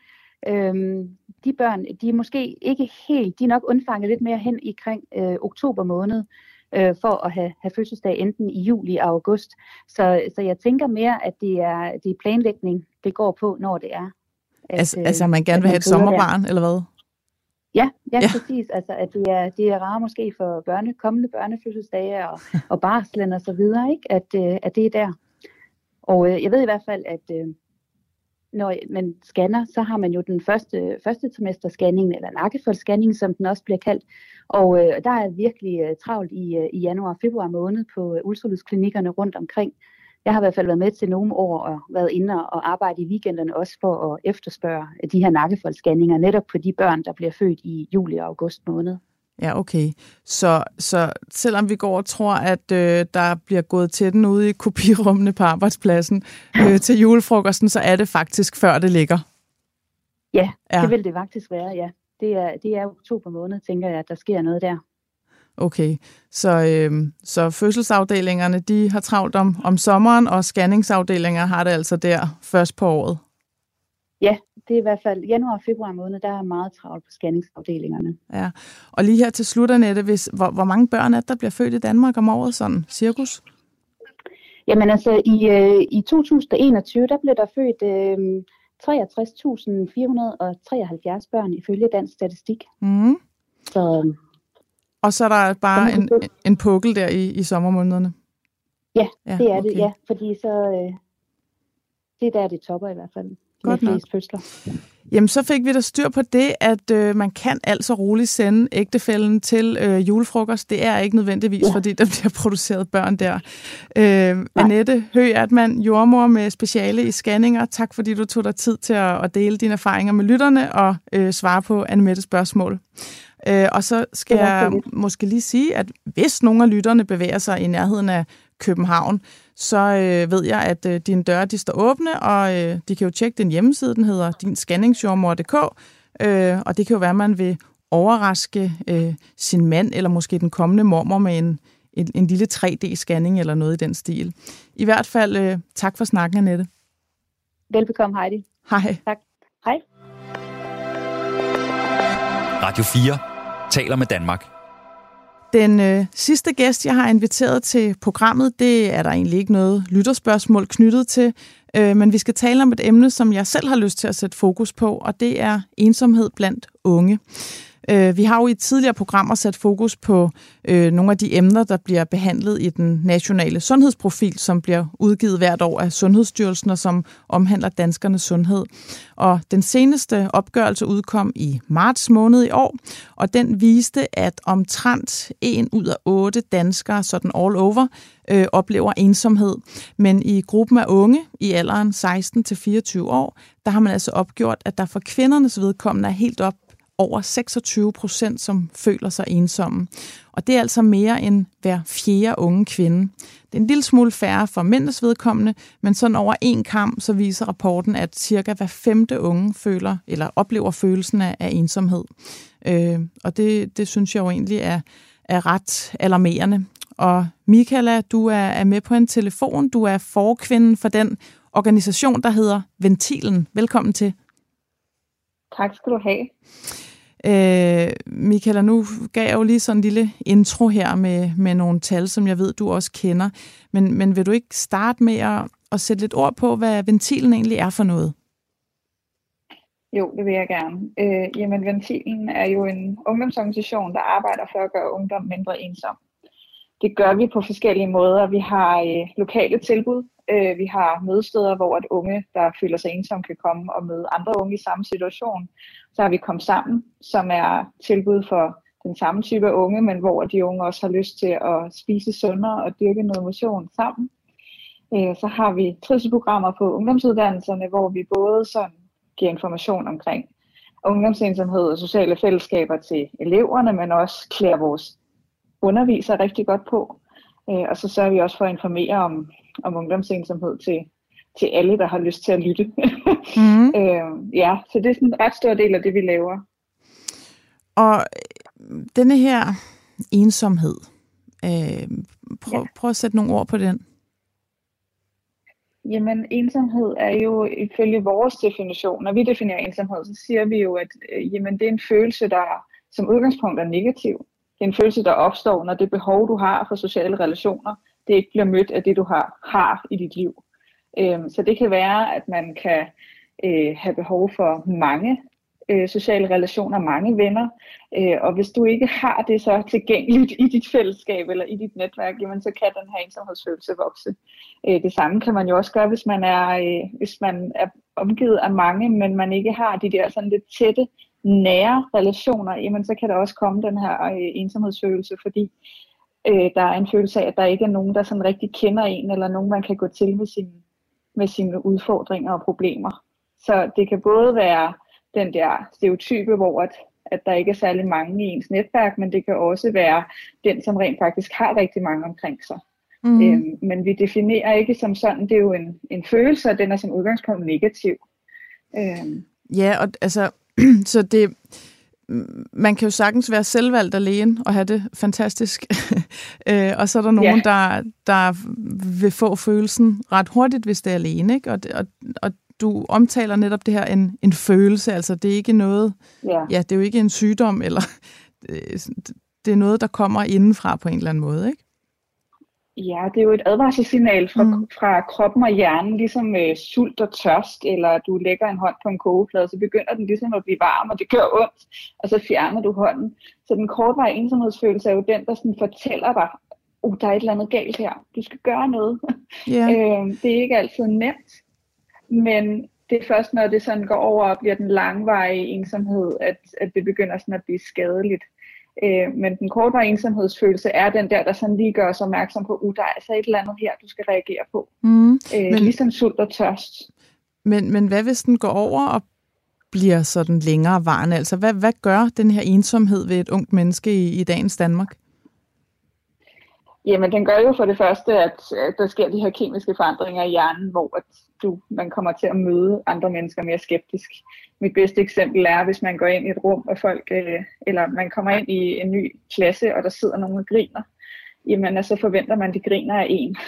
Øhm, de børn, de er måske ikke helt, de er nok undfanget lidt mere hen i kring øh, oktober måned, øh, for at have, have fødselsdag enten i juli og august. Så, så jeg tænker mere, at det er, det er planlægning, det går på, når det er. At, altså, altså man gerne vil have et sommerbarn, der. eller hvad? Ja, ja, ja, præcis. Altså, at det er, det er rart måske for børne, kommende børnefødselsdage og, og barslen og så videre, ikke? At, øh, at det er der. Og øh, jeg ved i hvert fald, at øh, når man scanner, så har man jo den første, første trimester scanning, eller nakkefoldscanning, som den også bliver kaldt. Og øh, der er virkelig øh, travlt i, øh, i januar og februar måned på øh, ultralydsklinikkerne rundt omkring. Jeg har i hvert fald været med til nogle år og været inde og arbejde i weekenderne også for at efterspørge de her nakkefoldscanninger netop på de børn, der bliver født i juli og august måned. Ja, okay. Så, så selvom vi går og tror, at øh, der bliver gået til den ude i kopirummene på arbejdspladsen øh, til julefrokosten, så er det faktisk før det ligger? Ja, ja, det vil det faktisk være, ja. Det er, det er oktober måned, tænker jeg, at der sker noget der. Okay, så, øh, så fødselsafdelingerne de har travlt om, om sommeren, og scanningsafdelinger har det altså der først på året? Ja, det er i hvert fald januar og februar måned, der er meget travlt på scanningsafdelingerne. Ja, og lige her til slut, Annette, hvis, hvor, hvor mange børn er der bliver født i Danmark om året, sådan cirkus? Jamen altså, i, øh, i 2021, der blev der født øh, 63.473 børn ifølge Dansk Statistik. Mm. Så, og så er der bare en, en pukkel der i, i sommermånederne? Ja, ja det er okay. det, ja. Fordi så, øh, det er der, det topper i hvert fald. Godt med flest fødsler. Jamen, så fik vi da styr på det, at øh, man kan altså roligt sende ægtefælden til øh, julefrokost. Det er ikke nødvendigvis, ja. fordi der bliver produceret børn der. Øh, Annette Høgh Ertmann, jordmor med speciale i scanninger. Tak, fordi du tog dig tid til at, at dele dine erfaringer med lytterne og øh, svare på Anne spørgsmål. Øh, og så skal jeg måske lige sige, at hvis nogle af lytterne bevæger sig i nærheden af København, så øh, ved jeg, at øh, dine døre de står åbne, og øh, de kan jo tjekke din hjemmeside, den hedder dinscanningsjordmor.dk, øh, og det kan jo være, at man vil overraske øh, sin mand, eller måske den kommende mormor med en, en, en lille 3D-scanning eller noget i den stil. I hvert fald, øh, tak for snakken, Annette. Velbekomme, Heidi. Hej. Tak. Hej. Radio 4 taler med Danmark. Den øh, sidste gæst, jeg har inviteret til programmet, det er der egentlig ikke noget lytterspørgsmål knyttet til, øh, men vi skal tale om et emne, som jeg selv har lyst til at sætte fokus på, og det er ensomhed blandt unge. Øh, vi har jo i tidligere programmer sat fokus på øh, nogle af de emner, der bliver behandlet i den nationale sundhedsprofil, som bliver udgivet hvert år af Sundhedsstyrelsen og som omhandler danskernes sundhed. Og den seneste opgørelse udkom i marts måned i år, og den viste, at omtrent en ud af otte danskere, sådan all over, øh, oplever ensomhed. Men i gruppen af unge i alderen 16-24 år, der har man altså opgjort, at der for kvindernes vedkommende er helt op over 26 procent, som føler sig ensomme. Og det er altså mere end hver fjerde unge kvinde. Det er en lille smule færre for mændenes vedkommende, men sådan over en kamp, så viser rapporten, at cirka hver femte unge føler eller oplever følelsen af, af ensomhed. Øh, og det, det synes jeg jo egentlig er, er ret alarmerende. Og Michaela, du er, er med på en telefon. Du er forkvinden for den organisation, der hedder Ventilen. Velkommen til. Tak skal du have. Øh, Michaela, nu gav jeg jo lige sådan en lille intro her med, med nogle tal, som jeg ved, du også kender. Men, men vil du ikke starte med at, at sætte lidt ord på, hvad ventilen egentlig er for noget? Jo, det vil jeg gerne. Øh, jamen, Ventilen er jo en ungdomsorganisation, der arbejder for at gøre ungdom mindre ensom. Det gør vi på forskellige måder. Vi har øh, lokale tilbud. Øh, vi har mødesteder, hvor at unge, der føler sig ensom, kan komme og møde andre unge i samme situation. Så har vi Kom sammen, som er tilbud for den samme type unge, men hvor de unge også har lyst til at spise sundere og dyrke noget motion sammen. Øh, så har vi trivselprogrammer på ungdomsuddannelserne, hvor vi både sådan giver information omkring ungdomsensomhed og sociale fællesskaber til eleverne, men også klæder vores underviser rigtig godt på. Øh, og så sørger vi også for at informere om, om ungdomsensomhed til, til alle, der har lyst til at lytte. mm. øh, ja, så det er sådan en ret stor del af det, vi laver. Og denne her ensomhed, øh, prøv, ja. prøv at sætte nogle ord på den. Jamen, ensomhed er jo ifølge vores definition, når vi definerer ensomhed, så siger vi jo, at øh, jamen, det er en følelse, der som udgangspunkt er negativ. Det er en følelse, der opstår, når det behov, du har for sociale relationer, det ikke bliver mødt af det, du har, har i dit liv. Øhm, så det kan være, at man kan øh, have behov for mange øh, sociale relationer, mange venner, øh, og hvis du ikke har det så tilgængeligt i dit fællesskab eller i dit netværk, jamen, så kan den her ensomhedsfølelse vokse. Øh, det samme kan man jo også gøre, hvis man er, øh, hvis man er omgivet af mange, men man ikke har de der sådan lidt tætte nære relationer, jamen så kan der også komme den her øh, ensomhedsfølelse, fordi øh, der er en følelse af, at der ikke er nogen, der sådan rigtig kender en, eller nogen, man kan gå til med, sin, med sine udfordringer og problemer. Så det kan både være den der stereotype, hvor at, at der ikke er særlig mange i ens netværk, men det kan også være den, som rent faktisk har rigtig mange omkring sig. Mm. Øhm, men vi definerer ikke som sådan, det er jo en, en følelse, og den er som udgangspunkt negativ. Øhm. Ja, og altså, så det, man kan jo sagtens være selvvalgt alene og have det fantastisk. øh, og så er der nogen, yeah. der, der vil få følelsen ret hurtigt, hvis det er alene. Ikke? Og, og, og du omtaler netop det her en, en følelse, altså det er ikke noget, yeah. ja, det er jo ikke en sygdom, eller det er noget, der kommer indenfra på en eller anden måde, ikke? Ja, det er jo et advarselssignal fra, mm. fra kroppen og hjernen, ligesom øh, sult og tørst, eller du lægger en hånd på en kogeplade, så begynder den ligesom at blive varm, og det gør ondt, og så fjerner du hånden. Så den kortvarige ensomhedsfølelse er jo den, der sådan fortæller dig, oh, der er et eller andet galt her, du skal gøre noget. Yeah. øh, det er ikke altid nemt, men det er først, når det sådan går over og bliver den langvarige ensomhed, at, at det begynder sådan at blive skadeligt. Øh, men den kortvarige ensomhedsfølelse er den der, der sådan lige gør os opmærksom på, uh, der er altså et eller andet her, du skal reagere på. Mm. Øh, men, ligesom sult og tørst. Men, men hvad hvis den går over og bliver sådan længere varende? Altså, hvad, hvad gør den her ensomhed ved et ungt menneske i, i dagens Danmark? Jamen, den gør jo for det første, at, at der sker de her kemiske forandringer i hjernen, hvor at du, man kommer til at møde andre mennesker mere skeptisk. Mit bedste eksempel er, hvis man går ind i et rum, og folk, øh, eller man kommer ind i en ny klasse, og der sidder nogen og griner, jamen så forventer man, at de griner af en.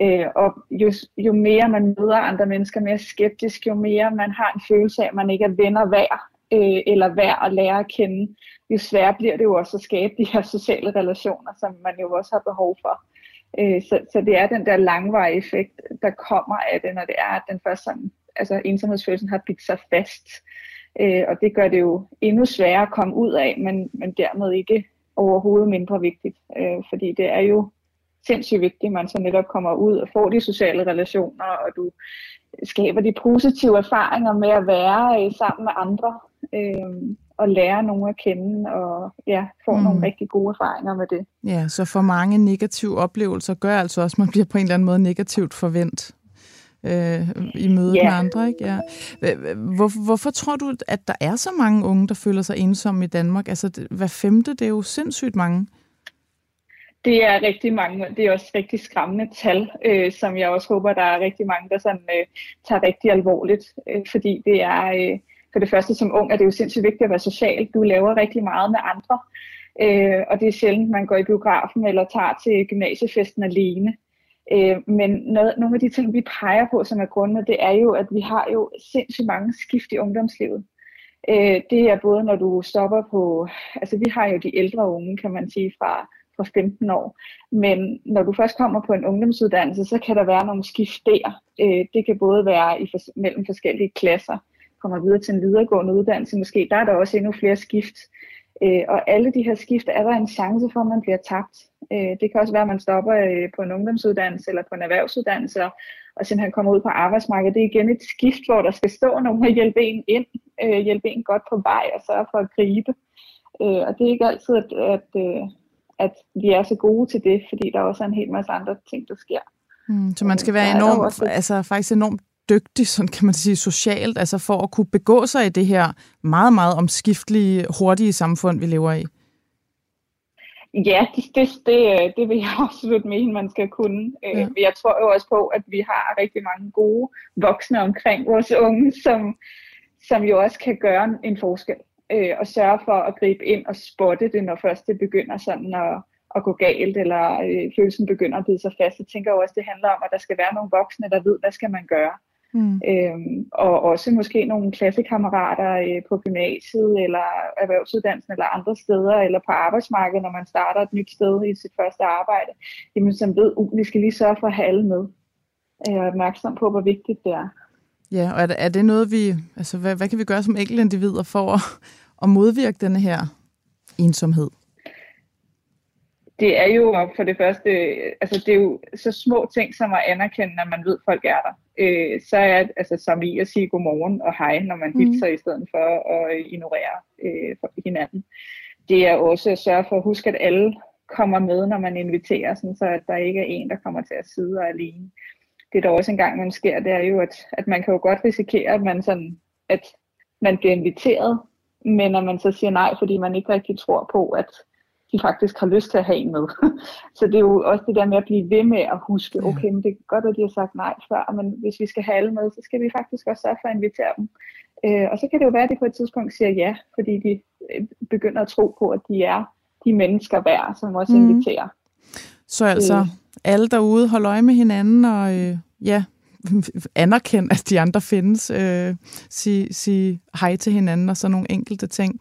Øh, og jo, jo mere man møder andre mennesker mere skeptisk, jo mere man har en følelse af, at man ikke er venner værd, øh, eller værd at lære at kende, jo sværere bliver det jo også at skabe de her sociale relationer, som man jo også har behov for. Øh, så, så det er den der langvarige effekt, der kommer af det, når det er, at den først sådan, altså ensomhedsfølelsen har bidt sig fast. Øh, og det gør det jo endnu sværere at komme ud af, men, men dermed ikke overhovedet mindre vigtigt. Øh, fordi det er jo sindssygt vigtigt, at man så netop kommer ud og får de sociale relationer, og du skaber de positive erfaringer med at være øh, sammen med andre, øh, og lære nogen at kende, og ja, få mm. nogle rigtig gode erfaringer med det. Ja, så for mange negative oplevelser gør altså også, at man bliver på en eller anden måde negativt forvent øh, i mødet yeah. med andre. Ikke? Ja. Hvor, hvorfor tror du, at der er så mange unge, der føler sig ensomme i Danmark? Altså, hver femte, det er jo sindssygt mange. Det er rigtig mange, det er også rigtig skræmmende tal, øh, som jeg også håber, der er rigtig mange, der sådan, øh, tager rigtig alvorligt, øh, fordi det er, øh, for det første som ung, er det jo sindssygt vigtigt at være social. Du laver rigtig meget med andre, øh, og det er sjældent, man går i biografen eller tager til gymnasiefesten alene. Øh, men noget, nogle af de ting, vi peger på, som er grundene, det er jo, at vi har jo sindssygt mange skift i ungdomslivet. Øh, det er både, når du stopper på, altså vi har jo de ældre unge, kan man sige, fra, for 15 år. Men når du først kommer på en ungdomsuddannelse, så kan der være nogle skift der. Øh, det kan både være i for, mellem forskellige klasser, kommer videre til en videregående uddannelse måske, der er der også endnu flere skift. Øh, og alle de her skift er der en chance for, at man bliver tabt. Øh, det kan også være, at man stopper øh, på en ungdomsuddannelse eller på en erhvervsuddannelse, og simpelthen kommer ud på arbejdsmarkedet. Det er igen et skift, hvor der skal stå nogen og hjælpe en ind, øh, hjælpe en godt på vej og sørge for at gribe. Øh, og det er ikke altid, at, at, øh, at vi er så gode til det, fordi der også er en hel masse andre ting, der sker. Mm, så man skal være enormt, altså faktisk enormt dygtig, sådan kan man sige, socialt, altså for at kunne begå sig i det her meget, meget omskiftelige, hurtige samfund, vi lever i? Ja, det, det, det, det vil jeg absolut mene, man skal kunne. Øh, ja. Jeg tror jo også på, at vi har rigtig mange gode voksne omkring vores unge, som, som jo også kan gøre en forskel. Øh, og sørge for at gribe ind og spotte det, når først det begynder sådan at, at gå galt, eller øh, følelsen begynder at bide sig fast. Jeg tænker jo også, at det handler om, at der skal være nogle voksne, der ved, hvad skal man gøre. Mm. Øhm, og også måske nogle klassekammerater øh, på gymnasiet, eller erhvervsuddannelsen, eller andre steder, eller på arbejdsmarkedet, når man starter et nyt sted i sit første arbejde, jamen, som ved, uh, vi skal lige sørge for at have alle med. Jeg er opmærksom på, hvor vigtigt det er. Ja, og er det, er det noget, vi... Altså, hvad, hvad kan vi gøre som enkeltindivider for at, at modvirke denne her ensomhed? det er jo for det første, altså det er jo så små ting som at anerkende, at man ved, at folk er der. Øh, så er altså som i at sige godmorgen og hej, når man mm. hilser i stedet for at ignorere øh, hinanden. Det er også at sørge for at huske, at alle kommer med, når man inviterer, sådan så at der ikke er en, der kommer til at sidde og alene. Det der også engang man sker, det er jo, at, at man kan jo godt risikere, at man, sådan, at man bliver inviteret, men når man så siger nej, fordi man ikke rigtig tror på, at de faktisk har lyst til at have en med. så det er jo også det der med at blive ved med at huske, okay, men det er godt, at de har sagt nej før, men hvis vi skal have alle med, så skal vi faktisk også sørge for at invitere dem. Øh, og så kan det jo være, at de på et tidspunkt siger ja, fordi de øh, begynder at tro på, at de er de mennesker værd, som også mm. inviterer. Så altså, øh. alle derude, hold øje med hinanden, og øh, ja, anerkende, at de andre findes, øh, sige, sige hej til hinanden og så nogle enkelte ting.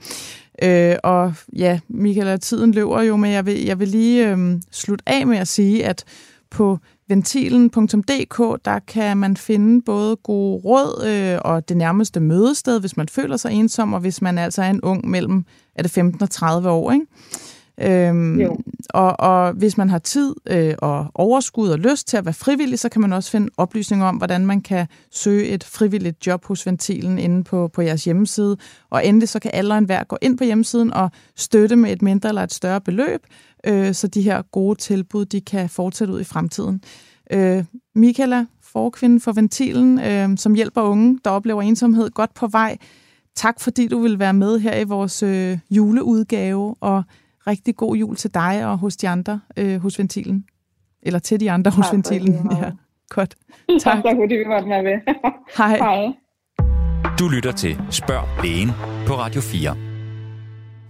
Øh, og ja, Michael, tiden løber jo, men jeg vil, jeg vil lige øh, slutte af med at sige, at på ventilen.dk, der kan man finde både gode råd øh, og det nærmeste mødested, hvis man føler sig ensom, og hvis man altså er en ung mellem er det 15 og 30 år. Ikke? Øhm, og, og hvis man har tid øh, og overskud og lyst til at være frivillig, så kan man også finde oplysninger om, hvordan man kan søge et frivilligt job hos Ventilen inde på, på jeres hjemmeside. Og endelig så kan alle og enhver gå ind på hjemmesiden og støtte med et mindre eller et større beløb, øh, så de her gode tilbud de kan fortsætte ud i fremtiden. Øh, Michaela, forkvinde for Ventilen, øh, som hjælper unge, der oplever ensomhed, godt på vej. Tak fordi du vil være med her i vores øh, juleudgave, og rigtig god jul til dig og hos de andre øh, hos Ventilen. Eller til de andre hos Ventilen. Ja, godt. Tak. tak fordi vi måtte med. Hej. Hej. Du lytter til Spørg Lægen på Radio 4.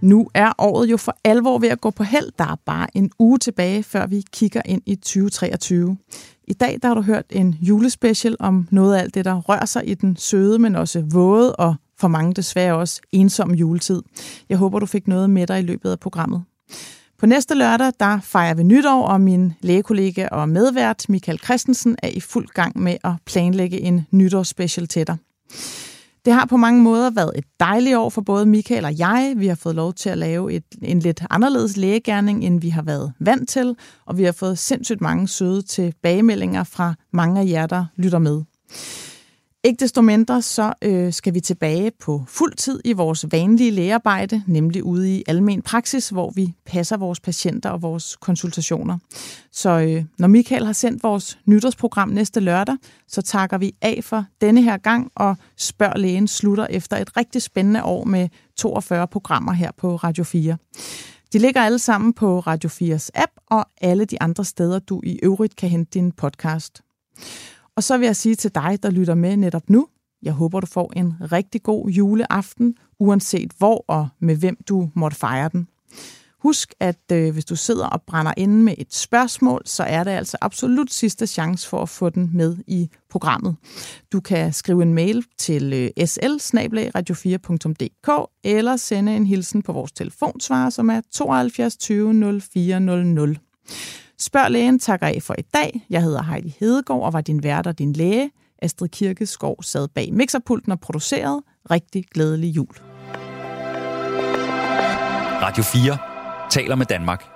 Nu er året jo for alvor ved at gå på held. Der er bare en uge tilbage, før vi kigger ind i 2023. I dag der har du hørt en julespecial om noget af alt det, der rører sig i den søde, men også våde og for mange desværre også ensom juletid. Jeg håber, du fik noget med dig i løbet af programmet. På næste lørdag, der fejrer vi nytår, og min lægekollega og medvært Michael Christensen er i fuld gang med at planlægge en nytårsspecial til dig. Det har på mange måder været et dejligt år for både Michael og jeg. Vi har fået lov til at lave et, en lidt anderledes lægegærning, end vi har været vant til, og vi har fået sindssygt mange søde tilbagemeldinger fra mange af jer, der lytter med. Ikke desto mindre så øh, skal vi tilbage på fuld tid i vores vanlige lægearbejde, nemlig ude i almen praksis, hvor vi passer vores patienter og vores konsultationer. Så øh, når Michael har sendt vores nytårsprogram næste lørdag, så takker vi af for denne her gang, og spørg lægen slutter efter et rigtig spændende år med 42 programmer her på Radio 4. De ligger alle sammen på Radio 4's app og alle de andre steder, du i øvrigt kan hente din podcast. Og så vil jeg sige til dig, der lytter med netop nu, jeg håber, du får en rigtig god juleaften, uanset hvor og med hvem du måtte fejre den. Husk, at øh, hvis du sidder og brænder inde med et spørgsmål, så er det altså absolut sidste chance for at få den med i programmet. Du kan skrive en mail til øh, sl radio 4dk eller sende en hilsen på vores telefonsvarer, som er 72 20 0400. Spørg lægen takker af for i dag. Jeg hedder Heidi Hedegaard og var din vært og din læge. Astrid Kirkeskov sad bag mixerpulten og producerede. Rigtig glædelig jul. Radio 4 taler med Danmark.